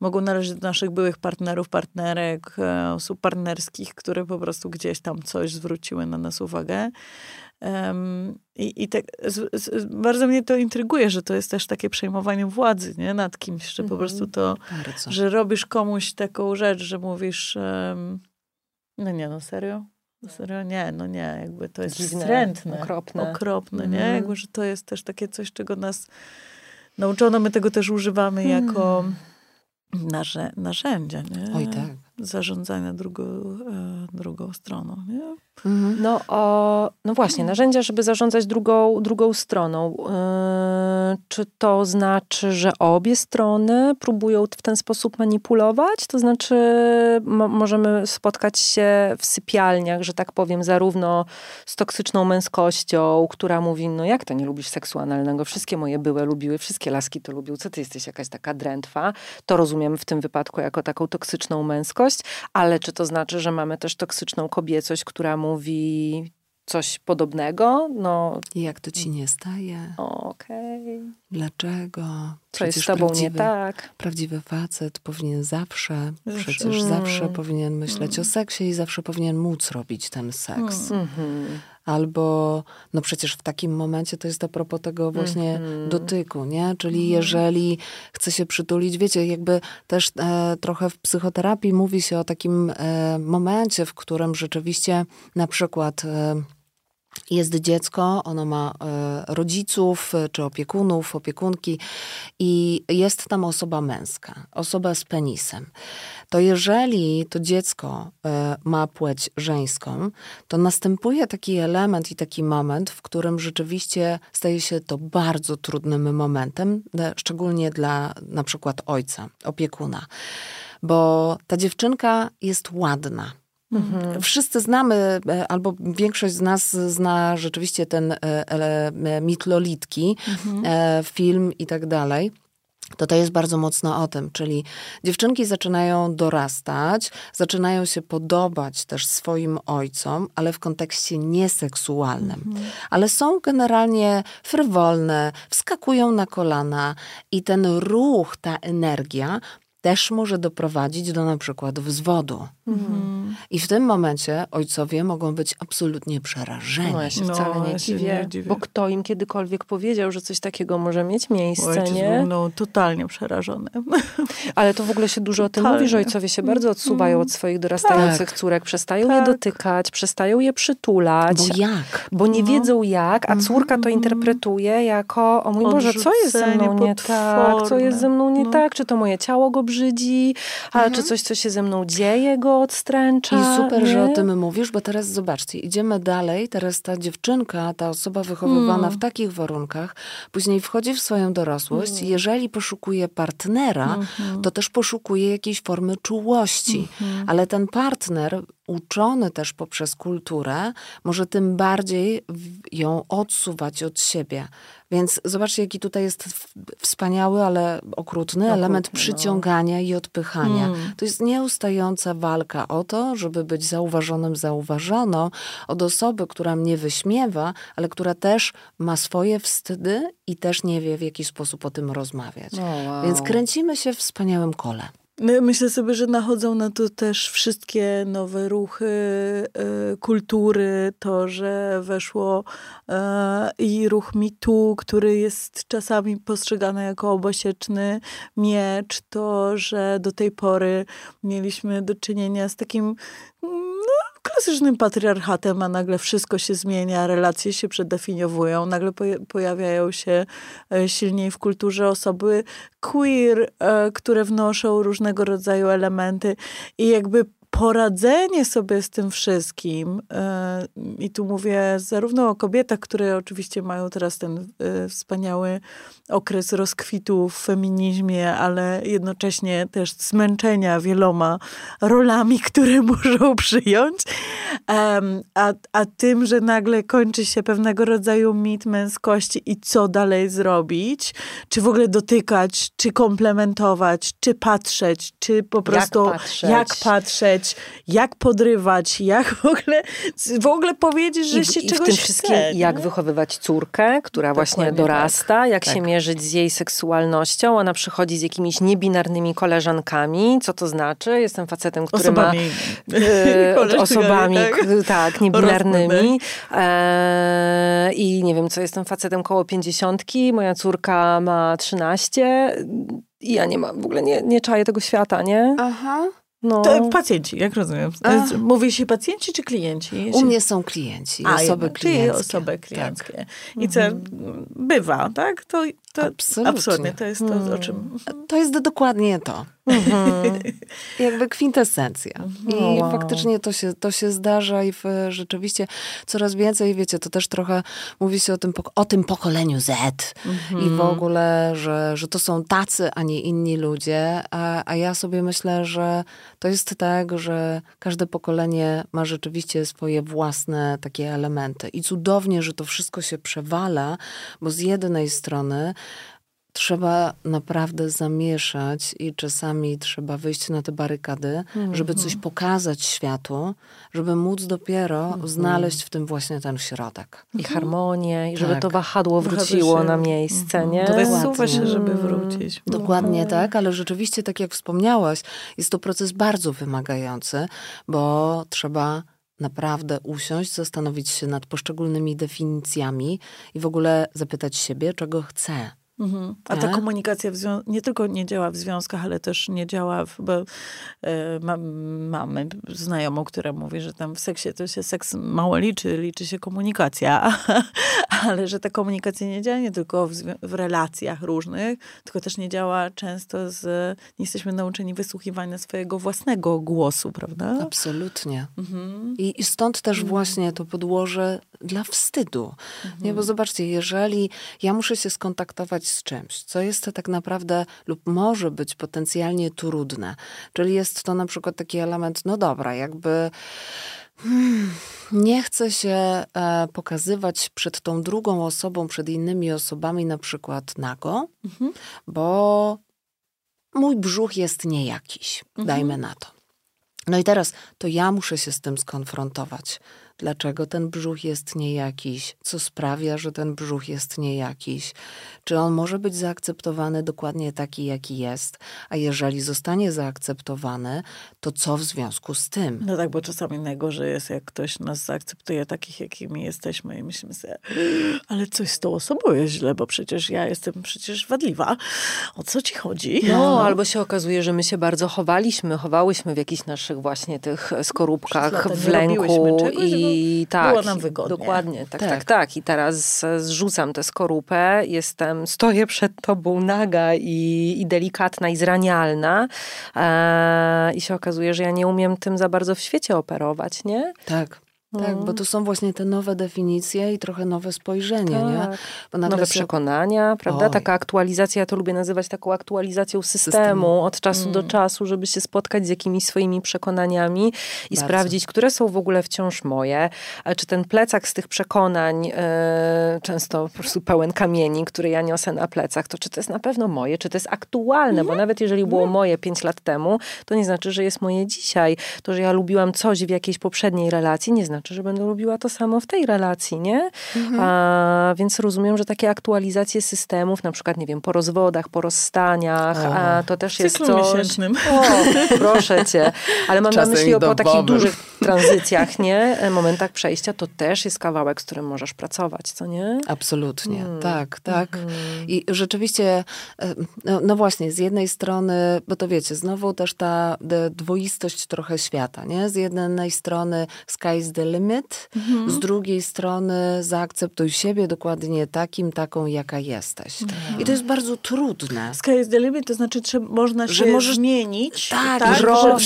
mogą należeć do naszych byłych partnerów, partnerek, e, osób partnerskich, które po prostu gdzieś tam coś zwróciły na nas uwagę. Em, I, i tak, z, z, bardzo mnie to intryguje, że to jest też takie przejmowanie władzy nie? nad kimś, że po prostu to, Bardzo. że robisz komuś taką rzecz, że mówisz, em, no nie, no serio? No serio? Nie, no nie, jakby to jest Dziwne, wstrętne. okropne. Okropne, nie? Mhm. Jakby, że to jest też takie coś, czego nas nauczono, my tego też używamy Hmm. jako narze, narzędzia, nie? Oj tak. Zarządzania drugą, e, drugą stroną, nie? Mhm. No, o, no właśnie, narzędzia, żeby zarządzać drugą, drugą stroną. Yy, czy to znaczy, że obie strony próbują w ten sposób manipulować? To znaczy, mo- możemy spotkać się w sypialniach, że tak powiem, zarówno z toksyczną męskością, która mówi, no jak to nie lubisz seksu analnego? Wszystkie moje były lubiły, wszystkie laski to lubią. Co ty jesteś jakaś taka drętwa? To rozumiem w tym wypadku jako taką toksyczną męskość, ale czy to znaczy, że mamy też toksyczną kobiecość, która mówi coś podobnego? No, I jak to ci nie staje? okej. Dlaczego? Co jest z tobą nie tak? Prawdziwy facet powinien zawsze, Zawsze. przecież Mm. zawsze powinien myśleć o seksie i zawsze powinien móc robić ten seks. Mhm. Albo, no przecież w takim momencie to jest a propos tego właśnie Mhm. dotyku, nie? Czyli jeżeli chce się przytulić, wiecie, jakby też e, trochę w psychoterapii mówi się o takim e, momencie, w którym rzeczywiście na przykład e, jest dziecko, ono ma e, rodziców e, czy opiekunów, opiekunki i jest tam osoba męska, osoba z penisem. To jeżeli to dziecko e, ma płeć żeńską, to następuje taki element i taki moment, w którym rzeczywiście staje się to bardzo trudnym momentem, szczególnie dla na przykład ojca, opiekuna. Bo ta dziewczynka jest ładna Mhm. Wszyscy znamy, e, albo większość z nas zna rzeczywiście ten e, e, mit Lolitki, mhm. film i tak dalej to to jest bardzo mocno o tym, czyli dziewczynki zaczynają dorastać, zaczynają się podobać też swoim ojcom, ale w kontekście nieseksualnym. Mhm. Ale są generalnie frywolne, wskakują na kolana i ten ruch, ta energia też może doprowadzić do na przykład wzwodu. Mhm. I w tym momencie ojcowie mogą być absolutnie przerażeni. No ja się wcale no, nie, ja dziwię, nie, dziwię, bo kto im kiedykolwiek powiedział, że coś takiego może mieć miejsce, Ojciec nie? No, totalnie przerażony. Ale to w ogóle się dużo totalnie. o tym mówi, że ojcowie się bardzo odsuwają od swoich dorastających tak. córek, przestają tak. je dotykać, przestają je przytulać. Bo jak? Bo nie no. wiedzą jak, a córka to mhm. interpretuje jako, o mój Boże, co jest ze mną nie tak? Co jest ze mną nie no. tak? Czy to moje ciało go brzydzi? A mhm. czy coś, co się ze mną dzieje, go odstręcza. I super, nie? że o tym mówisz, bo teraz zobaczcie, idziemy dalej, teraz ta dziewczynka, ta osoba wychowywana hmm. w takich warunkach, później wchodzi w swoją dorosłość, hmm. jeżeli poszukuje partnera, hmm. to też poszukuje jakiejś formy czułości, mhm. ale ten partner uczony też poprzez kulturę, może tym bardziej ją odsuwać od siebie. Więc zobaczcie, jaki tutaj jest wspaniały, ale okrutny element no. przyciągania no. i odpychania. Mm. To jest nieustająca walka o to, żeby być zauważonym, zauważoną od osoby, która mnie wyśmiewa, ale która też ma swoje wstydy i też nie wie, w jaki sposób o tym rozmawiać. Oh, wow. Więc kręcimy się w wspaniałym kole. Myślę sobie, że nachodzą na to też wszystkie nowe ruchy y, kultury, to, że weszło y, i ruch mitu, który jest czasami postrzegany jako obosieczny miecz, to, że do tej pory mieliśmy do czynienia z takim klasycznym patriarchatem, a nagle wszystko się zmienia, relacje się przedefiniowują, nagle pojawiają się e, silniej w kulturze osoby queer, e, które wnoszą różnego rodzaju elementy i jakby poradzenie sobie z tym wszystkim, e, i tu mówię zarówno o kobietach, które oczywiście mają teraz ten e, wspaniały okres rozkwitu w feminizmie, ale jednocześnie też zmęczenia wieloma rolami, które muszą przyjąć, a, a tym, że nagle kończy się pewnego rodzaju mit męskości i co dalej zrobić, czy w ogóle dotykać, czy komplementować, czy patrzeć, czy po prostu jak patrzeć, jak patrzeć jak podrywać, jak w ogóle, w ogóle powiedzieć, że I, się i czegoś w tym wszystkim chce, jak wychowywać córkę, która Dokładnie właśnie dorasta, tak. jak tak. się mierzyć z jej seksualnością. Ona przychodzi z jakimiś niebinarnymi koleżankami. Co to znaczy? Jestem facetem, który osobami. ma... E, osobami, tak, tak niebinarnymi. E, I nie wiem, co jestem facetem koło pięćdziesiątki. Moja córka ma trzynaście. I ja nie mam, w ogóle nie, nie czaję tego świata, nie? Aha. No. To pacjenci, jak rozumiem. Ach. Mówi się pacjenci czy klienci? U mnie są klienci, A, osoby klienckie. osoby klienckie. Tak. I co mhm. bywa, tak? To, to absolutnie. absolutnie. To jest to, o czym... Mm. To jest dokładnie to. Mhm. Jakby kwintesencja. I oh, wow. faktycznie to się, to się zdarza i w, rzeczywiście coraz więcej, wiecie, to też trochę mówi się o tym, o tym pokoleniu Z mhm. i w ogóle, że, że to są tacy, a nie inni ludzie, a, a ja sobie myślę, że to jest tak, że każde pokolenie ma rzeczywiście swoje własne takie elementy i cudownie, że to wszystko się przewala, bo z jednej strony trzeba naprawdę zamieszać i czasami trzeba wyjść na te barykady, żeby coś pokazać światu, żeby móc dopiero -hmm. znaleźć w tym właśnie ten środek. I harmonię, i żeby tak. to wahadło wróciło się. na miejsce, nie? To wysuwa się, żeby wrócić. Dokładnie tak, ale rzeczywiście, tak jak wspomniałaś, jest to proces bardzo wymagający, bo trzeba naprawdę usiąść, zastanowić się nad poszczególnymi definicjami i w ogóle zapytać siebie, czego chcę Mhm. A ta komunikacja nie tylko nie działa w związkach, ale też nie działa, w, bo e, mamy znajomą, która mówi, że tam w seksie to się seks mało liczy, liczy się komunikacja, ale że ta komunikacja nie działa nie tylko w, w relacjach różnych, tylko też nie działa często z, nie jesteśmy nauczeni wysłuchiwania swojego własnego głosu, prawda? Absolutnie. Mhm. I, I, stąd też mhm. właśnie to podłoże dla wstydu. Nie, bo mhm. zobaczcie, jeżeli ja muszę się skontaktować z czymś, co jest tak naprawdę lub może być potencjalnie trudne, czyli jest to na przykład taki element, no dobra, jakby hmm, nie chcę się e, pokazywać przed tą drugą osobą, przed innymi osobami, na przykład nago, mhm. bo mój brzuch jest niejakiś, mhm. dajmy na to. No i teraz to ja muszę się z tym skonfrontować dlaczego ten brzuch jest niejakiś, co sprawia, że ten brzuch jest niejakiś, czy on może być zaakceptowany dokładnie taki, jaki jest, a jeżeli zostanie zaakceptowany, to co w związku z tym? No tak, bo czasami najgorzej jest, jak ktoś nas zaakceptuje takich, jakimi jesteśmy i myślimy sobie, ale coś z tą osobą jest źle, bo przecież ja jestem przecież wadliwa. O co ci chodzi? No, no. albo się okazuje, że my się bardzo chowaliśmy, chowałyśmy w jakichś naszych właśnie tych skorupkach, w lęku i i tak, było nam wygodnie. Dokładnie, tak, tak, tak, tak. I teraz zrzucam tę skorupę, jestem, stoję przed tobą naga i, i delikatna i zranialna e, i się okazuje, że ja nie umiem tym za bardzo w świecie operować, nie? Tak. Tak, bo to są właśnie te nowe definicje i trochę nowe spojrzenie, tak. nie? Bo nowe się... przekonania, prawda? Oj. Taka aktualizacja, ja to lubię nazywać taką aktualizacją systemu, systemu. od czasu mm. do czasu, żeby się spotkać z jakimiś swoimi przekonaniami i Bardzo. sprawdzić, które są w ogóle wciąż moje, czy ten plecak z tych przekonań, yy, często po prostu pełen kamieni, który ja niosę na plecach, to czy to jest na pewno moje, czy to jest aktualne, mm. bo nawet jeżeli było mm. moje pięć lat temu, to nie znaczy, że jest moje dzisiaj. To, że ja lubiłam coś w jakiejś poprzedniej relacji, nie znaczy, znaczy, że będę lubiła to samo w tej relacji, nie? Mhm. A, więc rozumiem, że takie aktualizacje systemów, na przykład, nie wiem, po rozwodach, po rozstaniach, a, to też jest coś... Miesięcznym. O, proszę cię. Ale mam Czasem na myśli o po takich dużych tranzycjach, nie? Momentach przejścia, to też jest kawałek, z którym możesz pracować, co nie? Absolutnie, hmm. tak, tak. Hmm. I rzeczywiście, e, no, no, właśnie, z jednej strony, bo to wiecie, znowu też ta dwoistość trochę świata, nie? Z jednej strony sky's the limit, mhm. z drugiej strony zaakceptuj siebie dokładnie takim, taką, jaka jesteś. Mhm. I to jest bardzo trudne. Sky is the limit, to znaczy, że można się że możesz, zmienić, tak, tak rosnąć,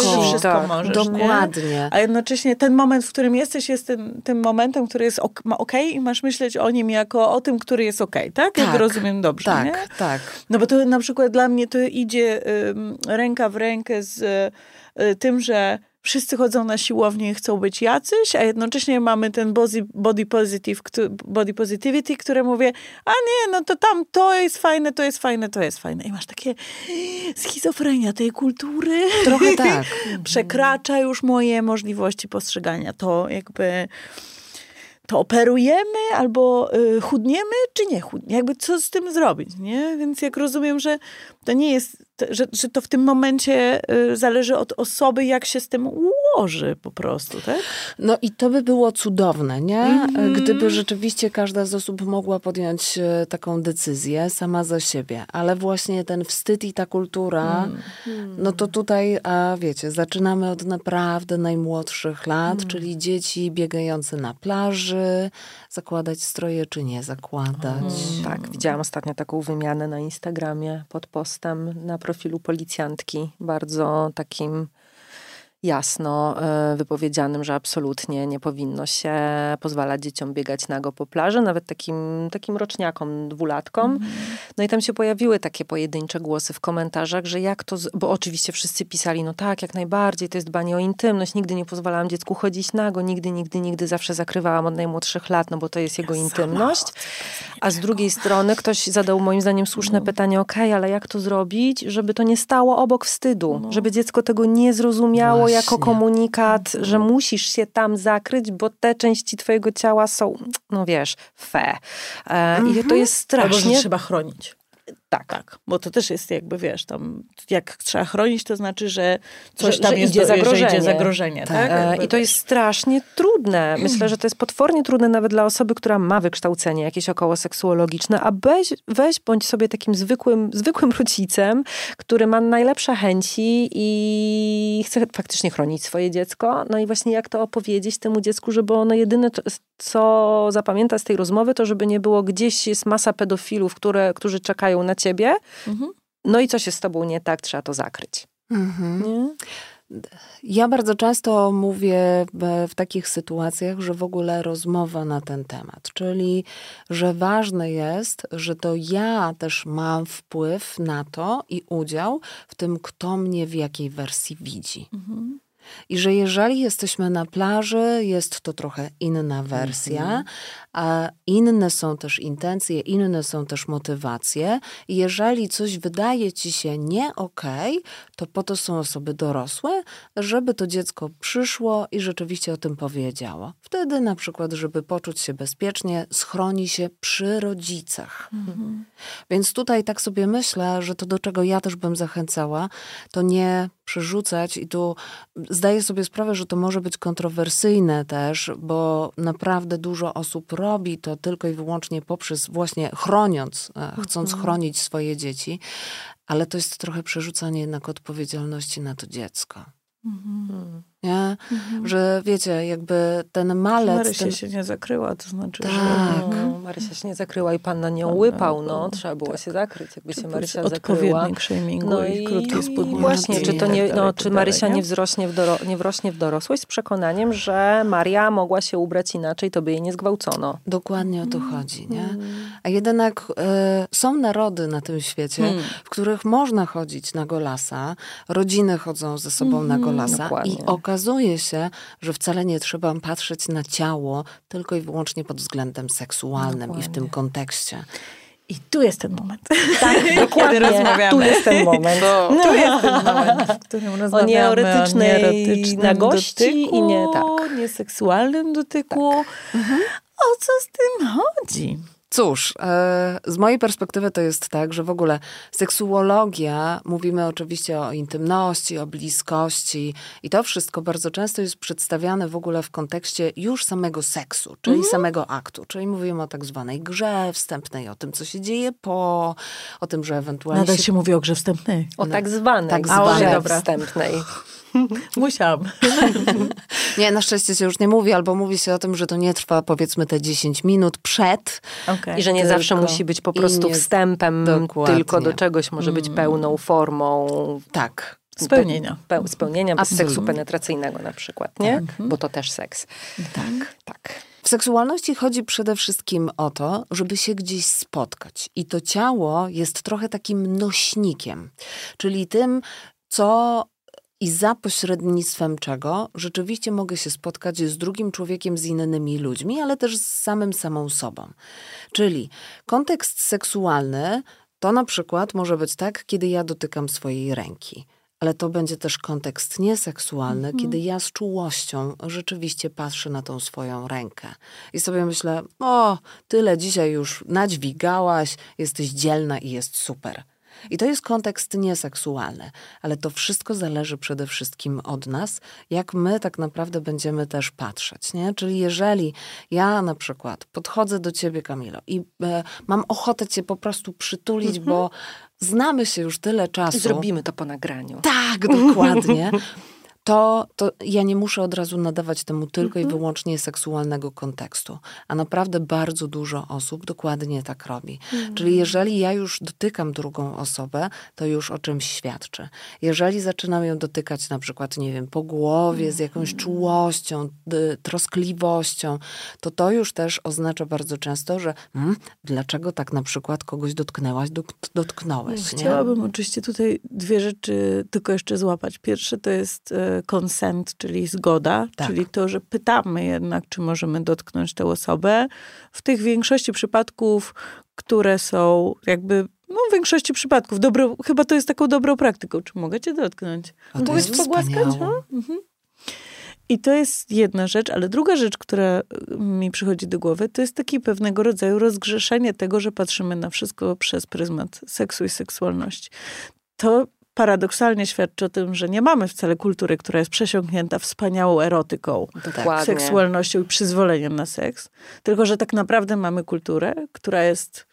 wszystko tak, możesz, Dokładnie. Nie? A jednocześnie ten moment, w którym jesteś, jest tym, tym momentem, który jest ok, i masz myśleć o nim jako o tym, który jest ok, tak? tak Jak rozumiem dobrze, Tak, nie? tak. No bo to na przykład dla mnie to idzie y, ręka w rękę z y, tym, że wszyscy chodzą na siłownię i chcą być jacyś, a jednocześnie mamy ten body, positive, body positivity, które mówię, a nie, no to tam to jest fajne, to jest fajne, to jest fajne. I masz takie schizofrenia tej kultury. Trochę tak. Przekracza już moje możliwości postrzegania. To jakby to operujemy albo y, chudniemy, czy nie chudniemy? Jakby co z tym zrobić, nie? Więc jak rozumiem, że to nie jest że, że to w tym momencie y, zależy od osoby, jak się z tym ułoży po prostu, tak? No i to by było cudowne, nie? Mm -hmm. Gdyby rzeczywiście każda z osób mogła podjąć y, taką decyzję sama za siebie, ale właśnie ten wstyd i ta kultura, mm -hmm. no to tutaj, a wiecie, zaczynamy od naprawdę najmłodszych lat, mm. czyli dzieci biegające na plaży, zakładać stroje czy nie zakładać. Tak, widziałam ostatnio taką wymianę na Instagramie pod postem na profilu policjantki, bardzo takim jasno e, wypowiedzianym, że absolutnie nie powinno się pozwalać dzieciom biegać nago po plaży, nawet takim, takim roczniakom, dwulatkom. Mm. No i tam się pojawiły takie pojedyncze głosy w komentarzach, że jak to, bo oczywiście wszyscy pisali, no tak, jak najbardziej, to jest dbanie o intymność, nigdy nie pozwalałam dziecku chodzić nago, nigdy, nigdy, nigdy, zawsze zakrywałam od najmłodszych lat, no bo to jest jego ja intymność. A z drugiej strony ktoś zadał moim zdaniem słuszne no. pytanie, okej, okay, ale jak to zrobić, żeby to nie stało obok wstydu, no. żeby dziecko tego nie zrozumiało, jako komunikat, że mhm. musisz się tam zakryć, bo te części twojego ciała są, no wiesz, fe. E, I to mhm. jest strasznie... Albo, że trzeba chronić. Tak. Tak, bo to też jest jakby, wiesz, tam jak trzeba chronić, to znaczy, że coś Że- tam że jest idzie do- że zagrożenie. idzie zagrożenie, tak? E, Jakby, I to jest strasznie trudne. Myślę, że to jest potwornie trudne nawet dla osoby, która ma wykształcenie jakieś około seksuologiczne, a weź, weź bądź sobie takim zwykłym, zwykłym rodzicem, który ma najlepsze chęci i chce faktycznie chronić swoje dziecko. No i właśnie jak to opowiedzieć temu dziecku, żeby ono jedyne, co zapamięta z tej rozmowy, to żeby nie było gdzieś jest masa pedofilów, które, którzy czekają na ciebie. Mhm. No i coś jest z tobą nie tak, trzeba to zakryć. Mhm. Nie? Ja bardzo często mówię w- w takich sytuacjach, że w ogóle rozmowa na ten temat, czyli że ważne jest, że to ja też mam wpływ na to i udział w tym, kto mnie w jakiej wersji widzi. Mhm. I że jeżeli jesteśmy na plaży, jest to trochę inna wersja, a inne są też intencje, inne są też motywacje. I jeżeli coś wydaje ci się nie okej, to po to są osoby dorosłe, żeby to dziecko przyszło i rzeczywiście o tym powiedziało. Wtedy na przykład, żeby poczuć się bezpiecznie, schroni się przy rodzicach. Więc tutaj tak sobie myślę, że to do czego ja też bym zachęcała, to nie przerzucać i tu zdaję sobie sprawę, że to może być kontrowersyjne też, bo naprawdę dużo osób robi to tylko i wyłącznie poprzez właśnie chroniąc, e, chcąc chronić swoje dzieci, ale to jest trochę przerzucanie jednak odpowiedzialności na to dziecko. Mm. Nie? Że wiecie, jakby ten malec... Marysia ten... się nie zakryła, to znaczy, że... Tak. No, Marysia się nie zakryła i pan na nią łypał, no. Trzeba było się zakryć, jakby się Marysia zakryła. Odpowiednik shamingu No i, i krótkie spódniczki. właśnie, czy to i nie, tak no, czy tak Marysia dalej, nie, wzrośnie w doro, nie wrośnie w dorosłość z przekonaniem, że Maria mogła się ubrać inaczej, to by jej nie zgwałcono. Dokładnie o to chodzi, nie? A jednak e, są narody na tym świecie, Hmm. w których można chodzić na golasa, rodziny chodzą ze sobą na golasa dokładnie. i okazuje się, że wcale nie trzeba patrzeć na ciało tylko i wyłącznie pod względem seksualnym i w tym kontekście. I tu jest ten moment. Tak, dokładnie. rozmawiamy. Tu jest ten moment. Tu jest ten moment, w którym rozmawiamy nieerotycznej o nieerotycznym nagości dotyku, i nie- tak. nieseksualnym dotyku. O co z tym chodzi? Cóż, e, z mojej perspektywy to jest tak, że w ogóle seksuologia, mówimy oczywiście o intymności, o bliskości i to wszystko bardzo często jest przedstawiane w ogóle w kontekście już samego seksu, czyli Mhm. samego aktu. Czyli mówimy o tak zwanej grze wstępnej, o tym, co się dzieje po, o tym, że ewentualnie Nadal się się mówi o grze wstępnej. O tak zwanej, Tak grze zwanej. Dobra. wstępnej. Musiałam. Nie, na szczęście się już nie mówi, albo mówi się o tym, że to nie trwa powiedzmy te 10 minut przed. Okay. I że nie Tylko zawsze musi być po prostu nie- wstępem, Dokładnie. tylko do czegoś może być pełną formą Tak. Spełnienia. Pe- spełnienia bez Absolutnie. seksu penetracyjnego na przykład, nie? Bo to też seks. Tak. Tak. W seksualności chodzi przede wszystkim o to, żeby się gdzieś spotkać. I to ciało jest trochę takim nośnikiem, czyli tym, co i za pośrednictwem czego rzeczywiście mogę się spotkać z drugim człowiekiem, z innymi ludźmi, ale też z samym samą sobą. Czyli kontekst seksualny to na przykład może być tak, kiedy ja dotykam swojej ręki. Ale to będzie też kontekst nieseksualny, kiedy ja z czułością rzeczywiście patrzę na tą swoją rękę. I sobie myślę, o, tyle dzisiaj już nadźwigałaś, jesteś dzielna i jest super. I to jest kontekst nieseksualny, ale to wszystko zależy przede wszystkim od nas, jak my tak naprawdę będziemy też patrzeć. Nie? Czyli jeżeli ja na przykład podchodzę do ciebie, Kamilo, i e, mam ochotę cię po prostu przytulić, bo znamy się już tyle czasu. I zrobimy to po nagraniu. Tak, dokładnie. To, to ja nie muszę od razu nadawać temu tylko i wyłącznie seksualnego kontekstu. A naprawdę bardzo dużo osób dokładnie tak robi. Czyli jeżeli ja już dotykam drugą osobę, to już o czymś świadczy. Jeżeli zaczynam ją dotykać na przykład, nie wiem, po głowie, z jakąś czułością, d- troskliwością, to to już też oznacza bardzo często, że hmm, dlaczego tak na przykład kogoś dotknęłaś, dok- dotknąłeś. nie? Chciałabym oczywiście tutaj dwie rzeczy tylko jeszcze złapać. Pierwsze to jest e, consent, czyli zgoda, Tak. czyli to, że pytamy jednak, czy możemy dotknąć tę osobę. W tych większości przypadków, które są jakby, no w większości przypadków, dobro, chyba to jest taką dobrą praktyką, czy mogę cię dotknąć? O, to Mogę jest cię pogłaskać? No? Mhm. I to jest jedna rzecz, ale druga rzecz, która mi przychodzi do głowy, to jest taki pewnego rodzaju rozgrzeszenie tego, że patrzymy na wszystko przez pryzmat seksu i seksualności. To paradoksalnie świadczy o tym, że nie mamy wcale kultury, która jest przesiąknięta wspaniałą erotyką, Dokładnie. seksualnością i przyzwoleniem na seks, tylko że tak naprawdę mamy kulturę, która jest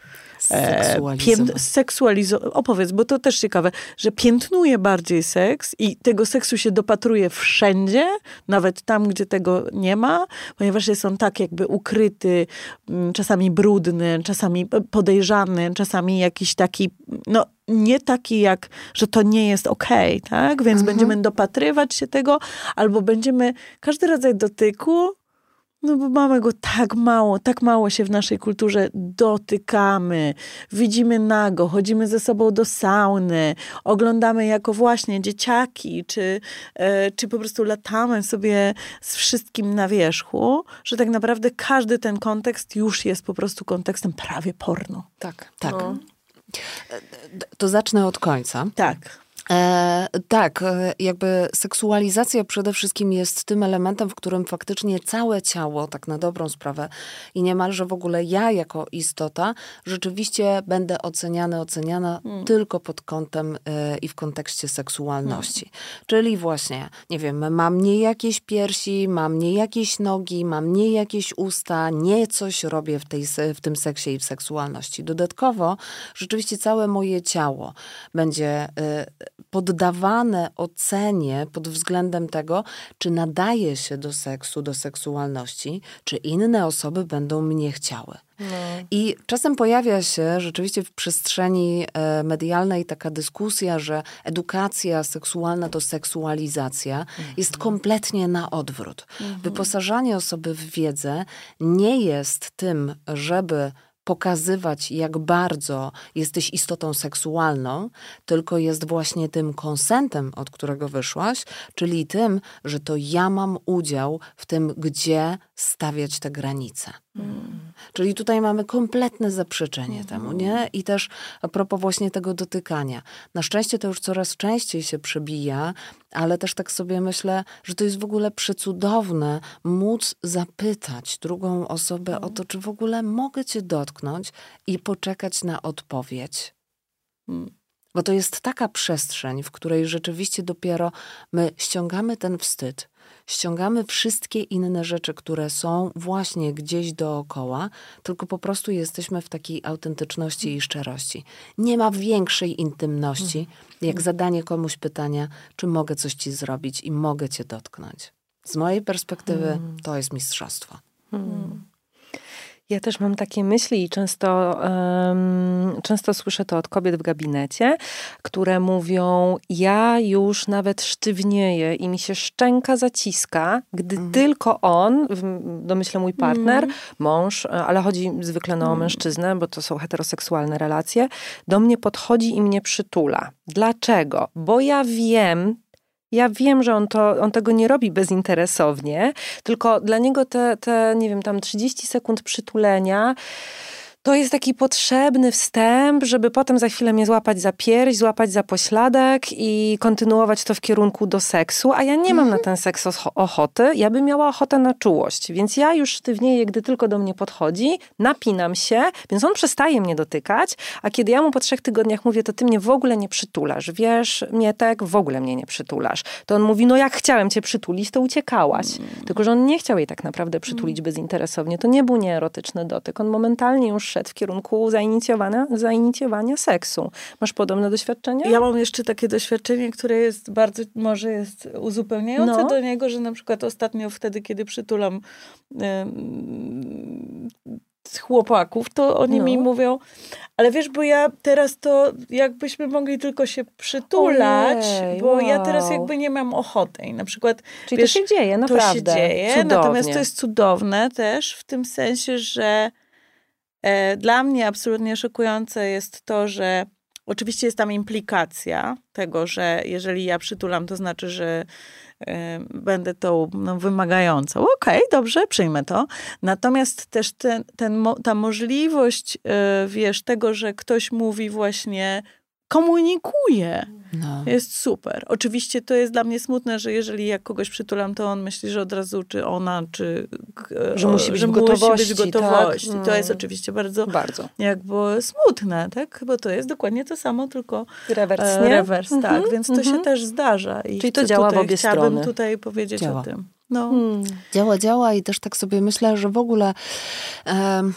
seksualizowana. Opowiedz, bo to też ciekawe, że piętnuje bardziej seks i tego seksu się dopatruje wszędzie, nawet tam, gdzie tego nie ma, ponieważ jest on tak jakby ukryty, mm, czasami brudny, czasami podejrzany, czasami jakiś taki, no nie taki jak, że to nie jest okej, okay, tak? Więc mhm. będziemy dopatrywać się tego, albo będziemy każdy rodzaj dotyku, no bo mamy go tak mało, tak mało się w naszej kulturze dotykamy, widzimy nago, chodzimy ze sobą do sauny, oglądamy jako właśnie dzieciaki, czy, e, czy po prostu latamy sobie z wszystkim na wierzchu, że tak naprawdę każdy ten kontekst już jest po prostu kontekstem prawie porno. Tak, tak. No. To zacznę od końca. Tak. E, tak, e, jakby seksualizacja przede wszystkim jest tym elementem, w którym faktycznie całe ciało, tak na dobrą sprawę, i niemalże w ogóle ja jako istota, rzeczywiście będę oceniany, oceniana hmm. tylko pod kątem e, i w kontekście seksualności. Hmm. Czyli właśnie, nie wiem, mam nie jakieś piersi, mam nie jakieś nogi, mam nie jakieś usta, nie coś robię w, tej, w tym seksie i w seksualności. Dodatkowo, rzeczywiście całe moje ciało będzie e, poddawane ocenie pod względem tego, czy nadaje się do seksu, do seksualności, czy inne osoby będą mnie chciały. No. I czasem pojawia się rzeczywiście w przestrzeni e, medialnej taka dyskusja, że edukacja seksualna to seksualizacja mhm. jest kompletnie na odwrót. Mhm. Wyposażanie osoby w wiedzę nie jest tym, żeby pokazywać, jak bardzo jesteś istotą seksualną, tylko jest właśnie tym konsentem, od którego wyszłaś, czyli tym, że to ja mam udział w tym, gdzie stawiać te granice. Hmm. Czyli tutaj mamy kompletne zaprzeczenie hmm. temu, nie? I też a propos właśnie tego dotykania. Na szczęście to już coraz częściej się przebija, ale też tak sobie myślę, że to jest w ogóle przecudowne móc zapytać drugą osobę hmm. o to, czy w ogóle mogę cię dotknąć i poczekać na odpowiedź. Hmm. Bo to jest taka przestrzeń, w której rzeczywiście dopiero my ściągamy ten wstyd, ściągamy wszystkie inne rzeczy, które są właśnie gdzieś dookoła, tylko po prostu jesteśmy w takiej autentyczności i szczerości. Nie ma większej intymności, mhm. jak zadanie komuś pytania, czy mogę coś ci zrobić i mogę cię dotknąć. Z mojej perspektywy mhm. to jest mistrzostwo. Hmm. Ja też mam takie myśli i często, um, często słyszę to od kobiet w gabinecie, które mówią: Ja już nawet sztywnieję i mi się szczęka zaciska, gdy mm. tylko on, w domyśle mój partner, mm. mąż, ale chodzi zwykle no, o mm. mężczyznę, bo to są heteroseksualne relacje, do mnie podchodzi i mnie przytula. Dlaczego? Bo ja wiem, ja wiem, że on, to, on tego nie robi bezinteresownie, tylko dla niego te, te, nie wiem, tam 30 sekund przytulenia to jest taki potrzebny wstęp, żeby potem za chwilę mnie złapać za pierś, złapać za pośladek i kontynuować to w kierunku do seksu, a ja nie mam na mhm. ten seks ochoty, ja bym miała ochotę na czułość, więc ja już sztywnieję, gdy tylko do mnie podchodzi, napinam się, więc on przestaje mnie dotykać, a kiedy ja mu po trzech tygodniach mówię, to ty mnie w ogóle nie przytulasz, wiesz, Mietek, w ogóle mnie nie przytulasz. To on mówi, no jak chciałem cię przytulić, to uciekałaś. Mm. Tylko, że on nie chciał jej tak naprawdę przytulić mm. bezinteresownie. To nie był nieerotyczny dotyk. On momentalnie już szedł w kierunku zainicjowania, zainicjowania seksu. Masz podobne doświadczenie? Ja mam jeszcze takie doświadczenie, które jest bardzo, może jest uzupełniające no. do niego, że na przykład ostatnio wtedy, kiedy przytulam chłopaków, to oni no. mi mówią, ale wiesz, bo ja teraz to jakbyśmy mogli tylko się przytulać, Ojej, bo wow. ja teraz jakby nie mam ochoty. I na przykład, Czyli wiesz, to się dzieje, naprawdę. To się dzieje, Cudownie. natomiast to jest cudowne też w tym sensie, że dla mnie absolutnie szokujące jest to, że oczywiście jest tam implikacja tego, że jeżeli ja przytulam, to znaczy, że e, będę tą no, wymagającą. Okej, okay, dobrze, przyjmę to. Natomiast też ten, ten, ta możliwość, e, wiesz, tego, że ktoś mówi właśnie komunikuje. No. Jest super. Oczywiście to jest dla mnie smutne, że jeżeli jak kogoś przytulam, to on myśli, że od razu, czy ona, czy... Że musi być że gotowości. Musi być gotowości. Tak? To jest mm. oczywiście bardzo, bardzo jakby smutne, tak? Bo to jest dokładnie to samo, tylko rewers, e, nie? rewers tak. Mhm, Więc to się mhm. też zdarza. I Czyli to działa w obie chciałabym strony. tutaj powiedzieć działa. o tym. No. Hmm. Działa, działa i też tak sobie myślę, że w ogóle... Um,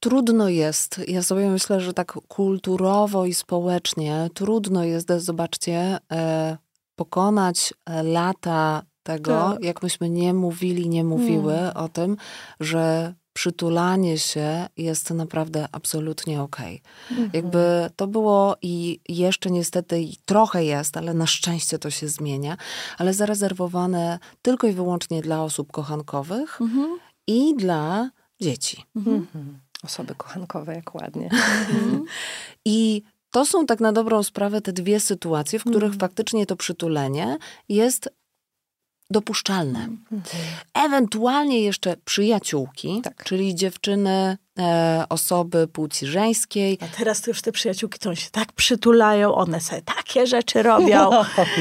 trudno jest, ja sobie myślę, że tak kulturowo i społecznie trudno jest, zobaczcie, e, pokonać e, lata tego, tak. jak myśmy nie mówili, nie mówiły hmm. o tym, że przytulanie się jest naprawdę absolutnie okej. Okay. Mhm. Jakby to było i jeszcze niestety trochę jest, ale na szczęście to się zmienia, ale zarezerwowane tylko i wyłącznie dla osób kochankowych mhm. i dla dzieci. Mhm. Osoby kochankowe, jak ładnie. Mhm. I to są tak na dobrą sprawę te dwie sytuacje, w których mhm. faktycznie to przytulenie jest dopuszczalne. Mhm. Ewentualnie jeszcze przyjaciółki, tak. czyli dziewczyny, e, osoby płci żeńskiej. A teraz to już te przyjaciółki to się tak przytulają, one sobie takie rzeczy robią.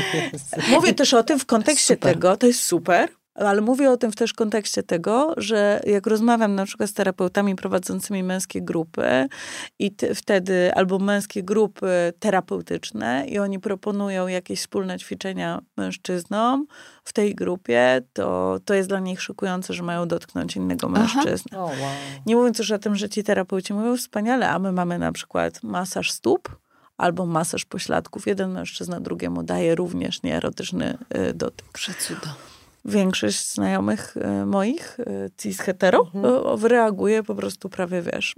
Mówię też o tym w kontekście super. tego, to jest super, ale mówię o tym w też kontekście tego, że jak rozmawiam na przykład z terapeutami prowadzącymi męskie grupy i wtedy albo męskie grupy terapeutyczne i oni proponują jakieś wspólne ćwiczenia mężczyznom w tej grupie, to, to jest dla nich szokujące, że mają dotknąć innego mężczyznę. Oh, wow. Nie mówiąc już o tym, że ci terapeuci mówią wspaniale, a my mamy na przykład masaż stóp, albo masaż pośladków. Jeden mężczyzna drugiemu daje również nieerotyczny y, dotyk. Przecudo większość znajomych e, moich, e, cis hetero, mhm. reaguje po prostu prawie, wiesz,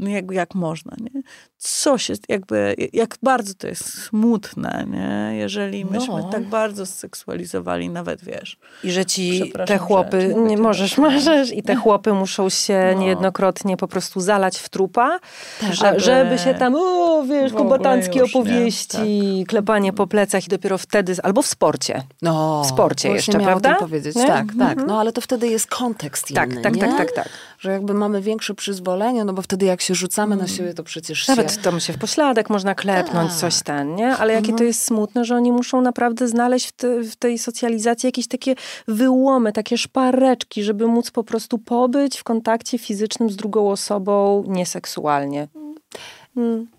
jak, jak można, nie? Coś jest, jakby, jak bardzo to jest smutne, nie? Jeżeli myśmy no. tak bardzo zseksualizowali nawet, wiesz. I że ci te chłopy, nie możesz, możesz, i te chłopy muszą się no. niejednokrotnie po prostu zalać w trupa, tak, żeby, żeby się tam, o, wiesz, kubatanckie opowieści, tak. klepanie po plecach i dopiero wtedy, albo w sporcie. No, w sporcie jeszcze, prawda? powiedzieć. Nie? Tak, tak. No ale to wtedy jest kontekst tak, inny, Tak, nie? tak, tak, tak. Że jakby mamy większe przyzwolenie, no bo wtedy jak się rzucamy na siebie, to przecież Nawet się... tam się w pośladek można klepnąć, tak. coś ten, nie? Ale jakie to mhm. jest smutne, że oni muszą naprawdę znaleźć w, te, w tej socjalizacji jakieś takie wyłomy, takie szpareczki, żeby móc po prostu pobyć w kontakcie fizycznym z drugą osobą nieseksualnie.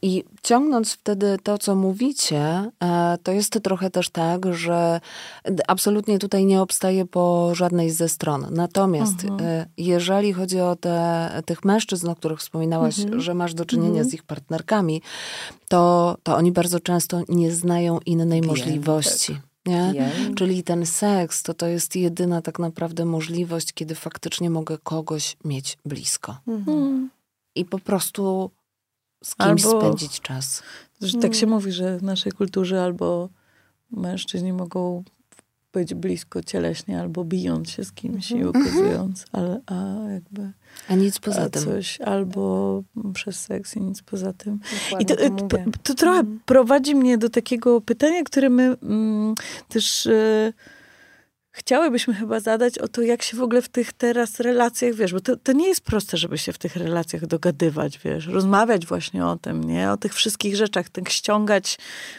I ciągnąc wtedy to, co mówicie, e, to jest trochę też tak, że absolutnie tutaj nie obstaje po żadnej ze stron. Natomiast mhm. E, jeżeli chodzi o te, tych mężczyzn, o których wspominałaś, mhm. że masz do czynienia mhm. z ich partnerkami, to, to oni bardzo często nie znają innej możliwości. Tak. Nie? Czyli ten seks to to jest jedyna tak naprawdę możliwość, kiedy faktycznie mogę kogoś mieć blisko. Mhm. I po prostu z kimś albo, spędzić czas. Że tak się mówi, że w naszej kulturze albo mężczyźni mogą być blisko cieleśnie, albo bijąc się z kimś i mhm. okazując, ale, a jakby... A nic poza a tym. Coś, albo przez seks i nic poza tym. Dokładnie I to, to, to, trochę mm. prowadzi mnie do takiego pytania, które my mm, też... Y, chciałybyśmy chyba zadać o to, jak się w ogóle w tych teraz relacjach, wiesz, bo to, to nie jest proste, żeby się w tych relacjach dogadywać, wiesz, rozmawiać właśnie o tym, nie? O tych wszystkich rzeczach, tak ściągać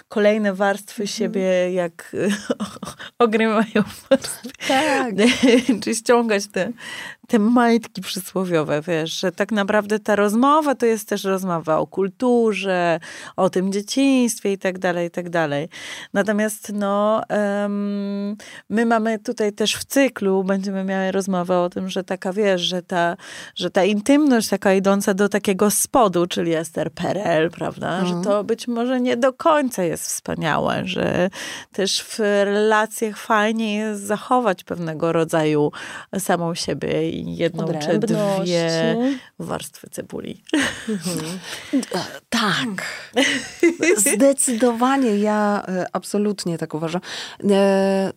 kolejne warstwy mm. siebie, jak ogry mają warstwy. Tak. Czy ściągać te, te majtki przysłowiowe, wiesz, że tak naprawdę ta rozmowa to jest też rozmowa o kulturze, o tym dzieciństwie i tak dalej, i tak dalej. Natomiast no, um, my mamy tutaj też w cyklu, będziemy miały rozmowę o tym, że taka, wiesz, że ta, że ta intymność taka idąca do takiego spodu, czyli Esther Perel, prawda, że mhm. to być może nie do końca jest wspaniałe, że też w relacjach fajnie jest zachować pewnego rodzaju samą siebie jedną czy dwie warstwy cebuli. Mhm. Tak. Zdecydowanie ja e, absolutnie tak uważam. E,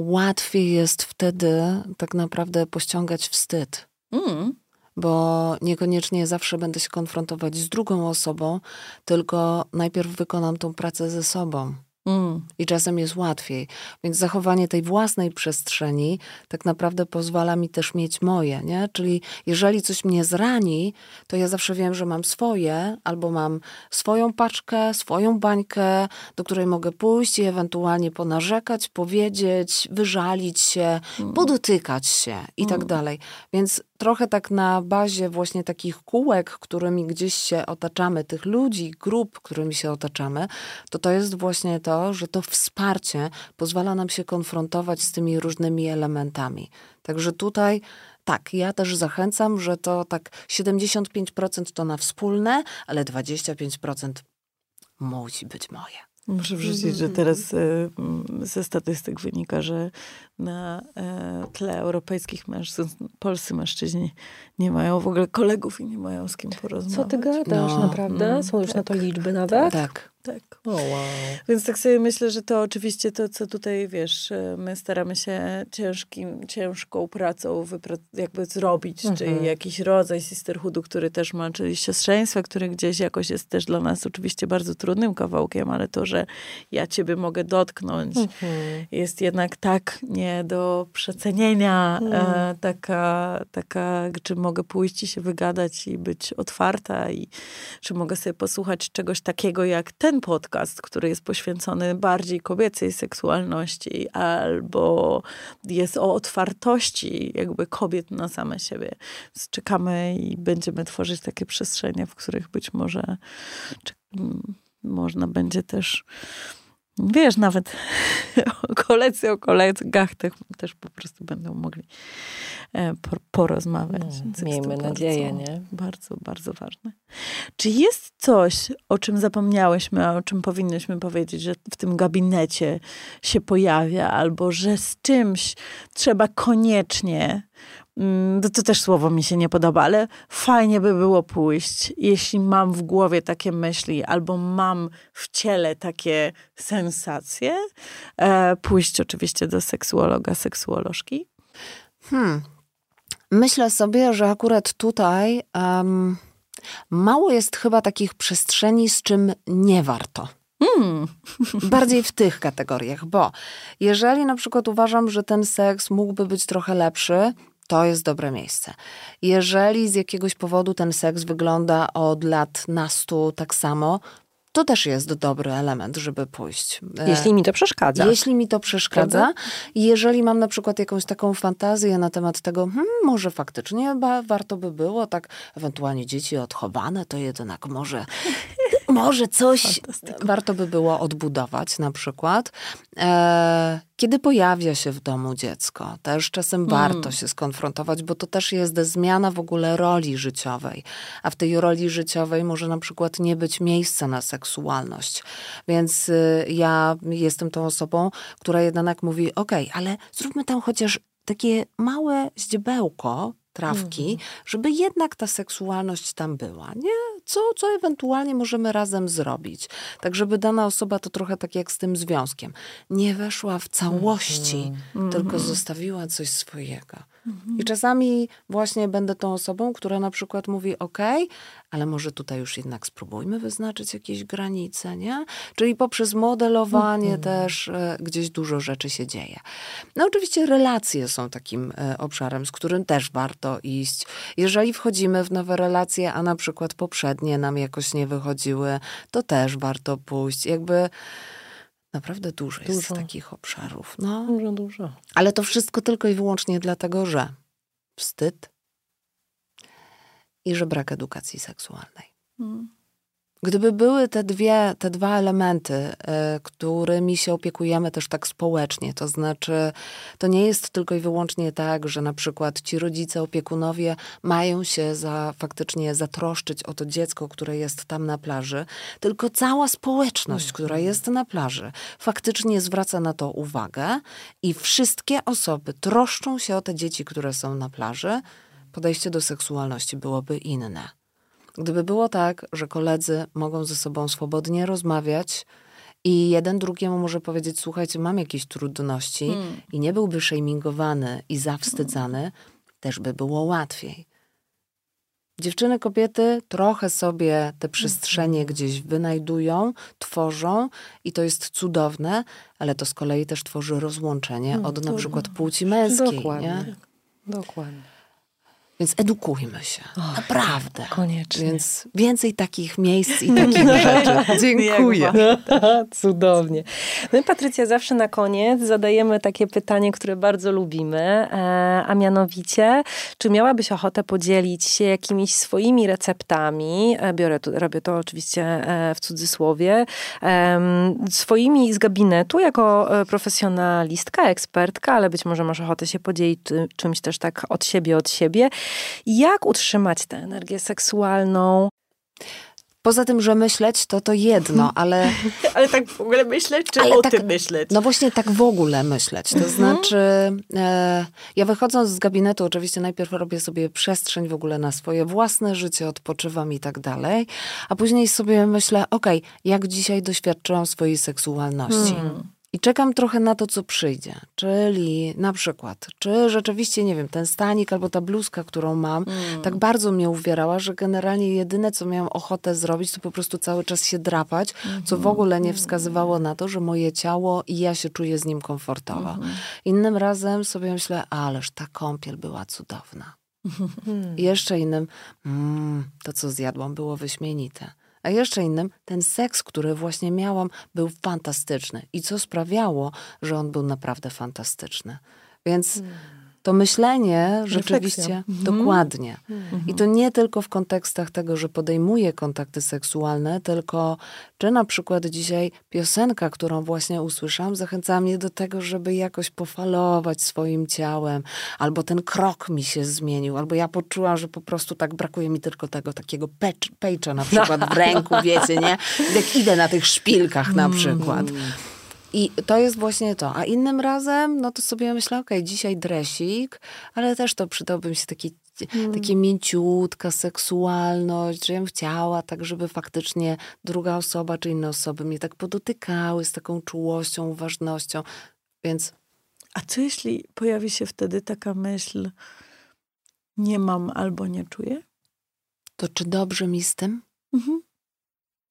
łatwiej jest wtedy tak naprawdę pościągać wstyd. Mm. Bo niekoniecznie zawsze będę się konfrontować z drugą osobą, tylko najpierw wykonam tą pracę ze sobą. Mm. I czasem jest łatwiej. Więc zachowanie tej własnej przestrzeni tak naprawdę pozwala mi też mieć moje, nie? Czyli jeżeli coś mnie zrani, to ja zawsze wiem, że mam swoje, albo mam swoją paczkę, swoją bańkę, do której mogę pójść i ewentualnie ponarzekać, powiedzieć, wyżalić się, mm. podotykać się i tak mm. dalej. Więc trochę tak na bazie właśnie takich kółek, którymi gdzieś się otaczamy, tych ludzi, grup, którymi się otaczamy, to to jest właśnie to, że to wsparcie pozwala nam się konfrontować z tymi różnymi elementami. Także tutaj tak, ja też zachęcam, że to tak 75% to na wspólne, ale 25% musi być moje. Muszę wrzucić, że teraz e, ze statystyk wynika, że na e, tle europejskich mężczyzn polscy mężczyźni nie mają w ogóle kolegów i nie mają z kim porozmawiać. Co ty gadasz, no. naprawdę? Są już tak, na to liczby nawet? Tak. Tak. Oh, wow. Więc tak sobie myślę, że to oczywiście to, co tutaj, wiesz, e, my staramy się ciężkim, ciężką pracą jakby zrobić, mhm. czyli jakiś rodzaj sisterhoodu, który też ma, czyli siostrzeństwa, który gdzieś jakoś jest też dla nas oczywiście bardzo trudnym kawałkiem, ale to, że ja ciebie mogę dotknąć, mhm. jest jednak tak nie do przecenienia, e, mhm. taka, taka, czy mogę pójść i się wygadać i być otwarta i czy mogę sobie posłuchać czegoś takiego jak ten ten podcast, który jest poświęcony bardziej kobiecej seksualności albo jest o otwartości jakby kobiet na same siebie. Więc czekamy i będziemy tworzyć takie przestrzenie, w których być może czy, można będzie też Wiesz, nawet koledzy o kolegach też, też po prostu będą mogli e, porozmawiać. No, miejmy nadzieję, nie? Bardzo, bardzo ważne. Czy jest coś, o czym zapomniałyśmy, a o czym powinnyśmy powiedzieć, że w tym gabinecie się pojawia, albo że z czymś trzeba koniecznie to, to też słowo mi się nie podoba, ale fajnie by było pójść, jeśli mam w głowie takie myśli, albo mam w ciele takie sensacje, e, pójść oczywiście do seksuologa, seksuolożki. Hmm. Myślę sobie, że akurat tutaj um, mało jest chyba takich przestrzeni, z czym nie warto. Hmm. Bardziej w tych kategoriach, bo jeżeli na przykład uważam, że ten seks mógłby być trochę lepszy, to jest dobre miejsce. Jeżeli z jakiegoś powodu ten seks wygląda od lat nastu tak samo, to też jest dobry element, żeby pójść. E, jeśli mi to przeszkadza. Jeśli mi to przeszkadza. I jeżeli mam na przykład jakąś taką fantazję na temat tego, hmm, może faktycznie warto by było, tak ewentualnie dzieci odchowane, to jednak może może coś warto by było odbudować na przykład. E, kiedy pojawia się w domu dziecko, też czasem mm. warto się skonfrontować, bo to też jest zmiana w ogóle roli życiowej. A w tej roli życiowej może na przykład nie być miejsca na seksualność. Więc y, ja jestem tą osobą, która jednak mówi, ok, ale zróbmy tam chociaż takie małe zdziebełko, trawki, mm. żeby jednak ta seksualność tam była, nie? Co, co ewentualnie możemy razem zrobić, tak żeby dana osoba to trochę tak jak z tym związkiem, nie weszła w całości, mm. tylko mhm. zostawiła coś swojego. Mhm. I czasami właśnie będę tą osobą, która na przykład mówi: OK, ale może tutaj już jednak spróbujmy wyznaczyć jakieś granice, nie? Czyli poprzez modelowanie mhm. też e, gdzieś dużo rzeczy się dzieje. No oczywiście relacje są takim e, obszarem, z którym też warto iść. Jeżeli wchodzimy w nowe relacje, a na przykład poprzednie nam jakoś nie wychodziły, to też warto pójść. Jakby Naprawdę dużo, dużo. jest takich obszarów. No. Dużo, dużo. Ale to wszystko tylko i wyłącznie dlatego, że wstyd i że brak edukacji seksualnej. Hmm. Gdyby były te dwie, te dwa elementy, y, którymi się opiekujemy też tak społecznie, to znaczy to nie jest tylko i wyłącznie tak, że na przykład ci rodzice, opiekunowie mają się za, faktycznie zatroszczyć o to dziecko, które jest tam na plaży, tylko cała społeczność, mhm. która jest na plaży, faktycznie zwraca na to uwagę i wszystkie osoby troszczą się o te dzieci, które są na plaży, podejście do seksualności byłoby inne. Gdyby było tak, że koledzy mogą ze sobą swobodnie rozmawiać i jeden drugiemu może powiedzieć: Słuchajcie, mam jakieś trudności, hmm. i nie byłby shamingowany i zawstydzany, hmm. też by było łatwiej. Dziewczyny, kobiety trochę sobie te przestrzenie gdzieś wynajdują, tworzą i to jest cudowne, ale to z kolei też tworzy rozłączenie od na przykład płci męskiej. Dokładnie. Nie? Dokładnie. Więc edukujmy się. Naprawdę. Koniecznie. Więc więcej takich miejsc i takich rzeczy. Dziękuję. Cudownie. My, Patrycja, zawsze na koniec zadajemy takie pytanie, które bardzo lubimy, e, a mianowicie, czy miałabyś ochotę podzielić się jakimiś swoimi receptami, e, biorę tu, robię to oczywiście e, w cudzysłowie, swoimi z gabinetu jako profesjonalistka, ekspertka, ale być może masz ochotę się podzielić czymś też tak od siebie, od siebie. Jak utrzymać tę energię seksualną? Poza tym, że myśleć, to to jedno, ale Ale tak w ogóle myśleć, czy Ale o tak- tym myśleć? no właśnie tak w ogóle myśleć. To znaczy, e, ja wychodząc z gabinetu, oczywiście najpierw robię sobie przestrzeń w ogóle na swoje własne życie, odpoczywam i tak dalej, a później sobie myślę, okej, jak dzisiaj doświadczyłam swojej seksualności. I czekam trochę na to, co przyjdzie. Czyli na przykład, czy rzeczywiście, nie wiem, ten stanik albo ta bluzka, którą mam, tak bardzo mnie uwierała, że generalnie jedyne, co miałam ochotę zrobić, to po prostu cały czas się drapać, co w ogóle nie wskazywało na to, że moje ciało i ja się czuję z nim komfortowo. Innym razem sobie myślę, ależ ta kąpiel była cudowna. I jeszcze innym, mm, to co zjadłam było wyśmienite. A jeszcze innym, ten seks, który właśnie miałam, był fantastyczny. I co sprawiało, że on był naprawdę fantastyczny. Więc to myślenie rzeczywiście dokładnie. I to nie tylko w kontekstach tego, że podejmuję kontakty seksualne, tylko czy na przykład dzisiaj piosenka, którą właśnie usłyszałam, zachęcała mnie do tego, żeby jakoś pofalować swoim ciałem, albo ten krok mi się zmienił, albo ja poczułam, że po prostu tak brakuje mi tylko tego takiego pejcza na przykład w ręku, wiecie, nie? Jak idę na tych szpilkach na przykład. I to jest właśnie to. A innym razem, no to sobie myślę, okej, dzisiaj dresik, ale też to przydałby mi się taki, takie mięciutka seksualność, że ja bym chciała tak, żeby faktycznie druga osoba czy inne osoby mnie tak podotykały z taką czułością, uważnością. Więc A co jeśli pojawi się wtedy taka myśl, nie mam albo nie czuję? to czy dobrze mi z tym? Mhm.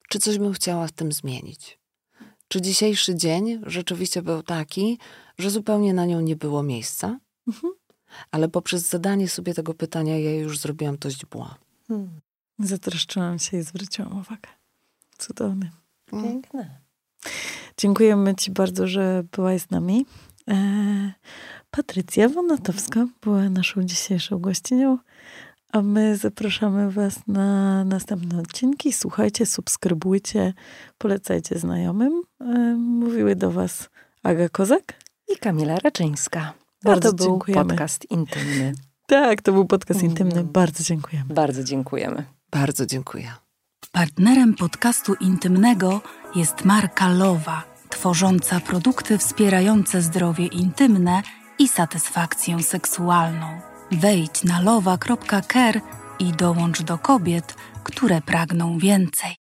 Czy coś bym chciała w tym zmienić? Czy dzisiejszy dzień rzeczywiście był taki, że zupełnie na nią nie było miejsca? Mhm. Ale poprzez zadanie sobie tego pytania ja już zrobiłam to źdźbła. Zatroszczyłam się i zwróciłam uwagę. Cudowny. Piękne. Dziękujemy Ci bardzo, że byłaś z nami. E, Patrycja Wonatowska była naszą dzisiejszą gościnią, a my zapraszamy Was na następne odcinki. Słuchajcie, subskrybujcie, polecajcie znajomym. Mówiły do Was Aga Kozak. I Kamila Raczyńska. Bardzo to był dziękujemy. podcast intymny. Tak, to był podcast intymny. Bardzo dziękujemy. Bardzo dziękujemy. Bardzo dziękuję. Partnerem podcastu intymnego jest marka Lowa, tworząca produkty wspierające zdrowie intymne i satysfakcję seksualną. Wejdź na lowa.care i dołącz do kobiet, które pragną więcej.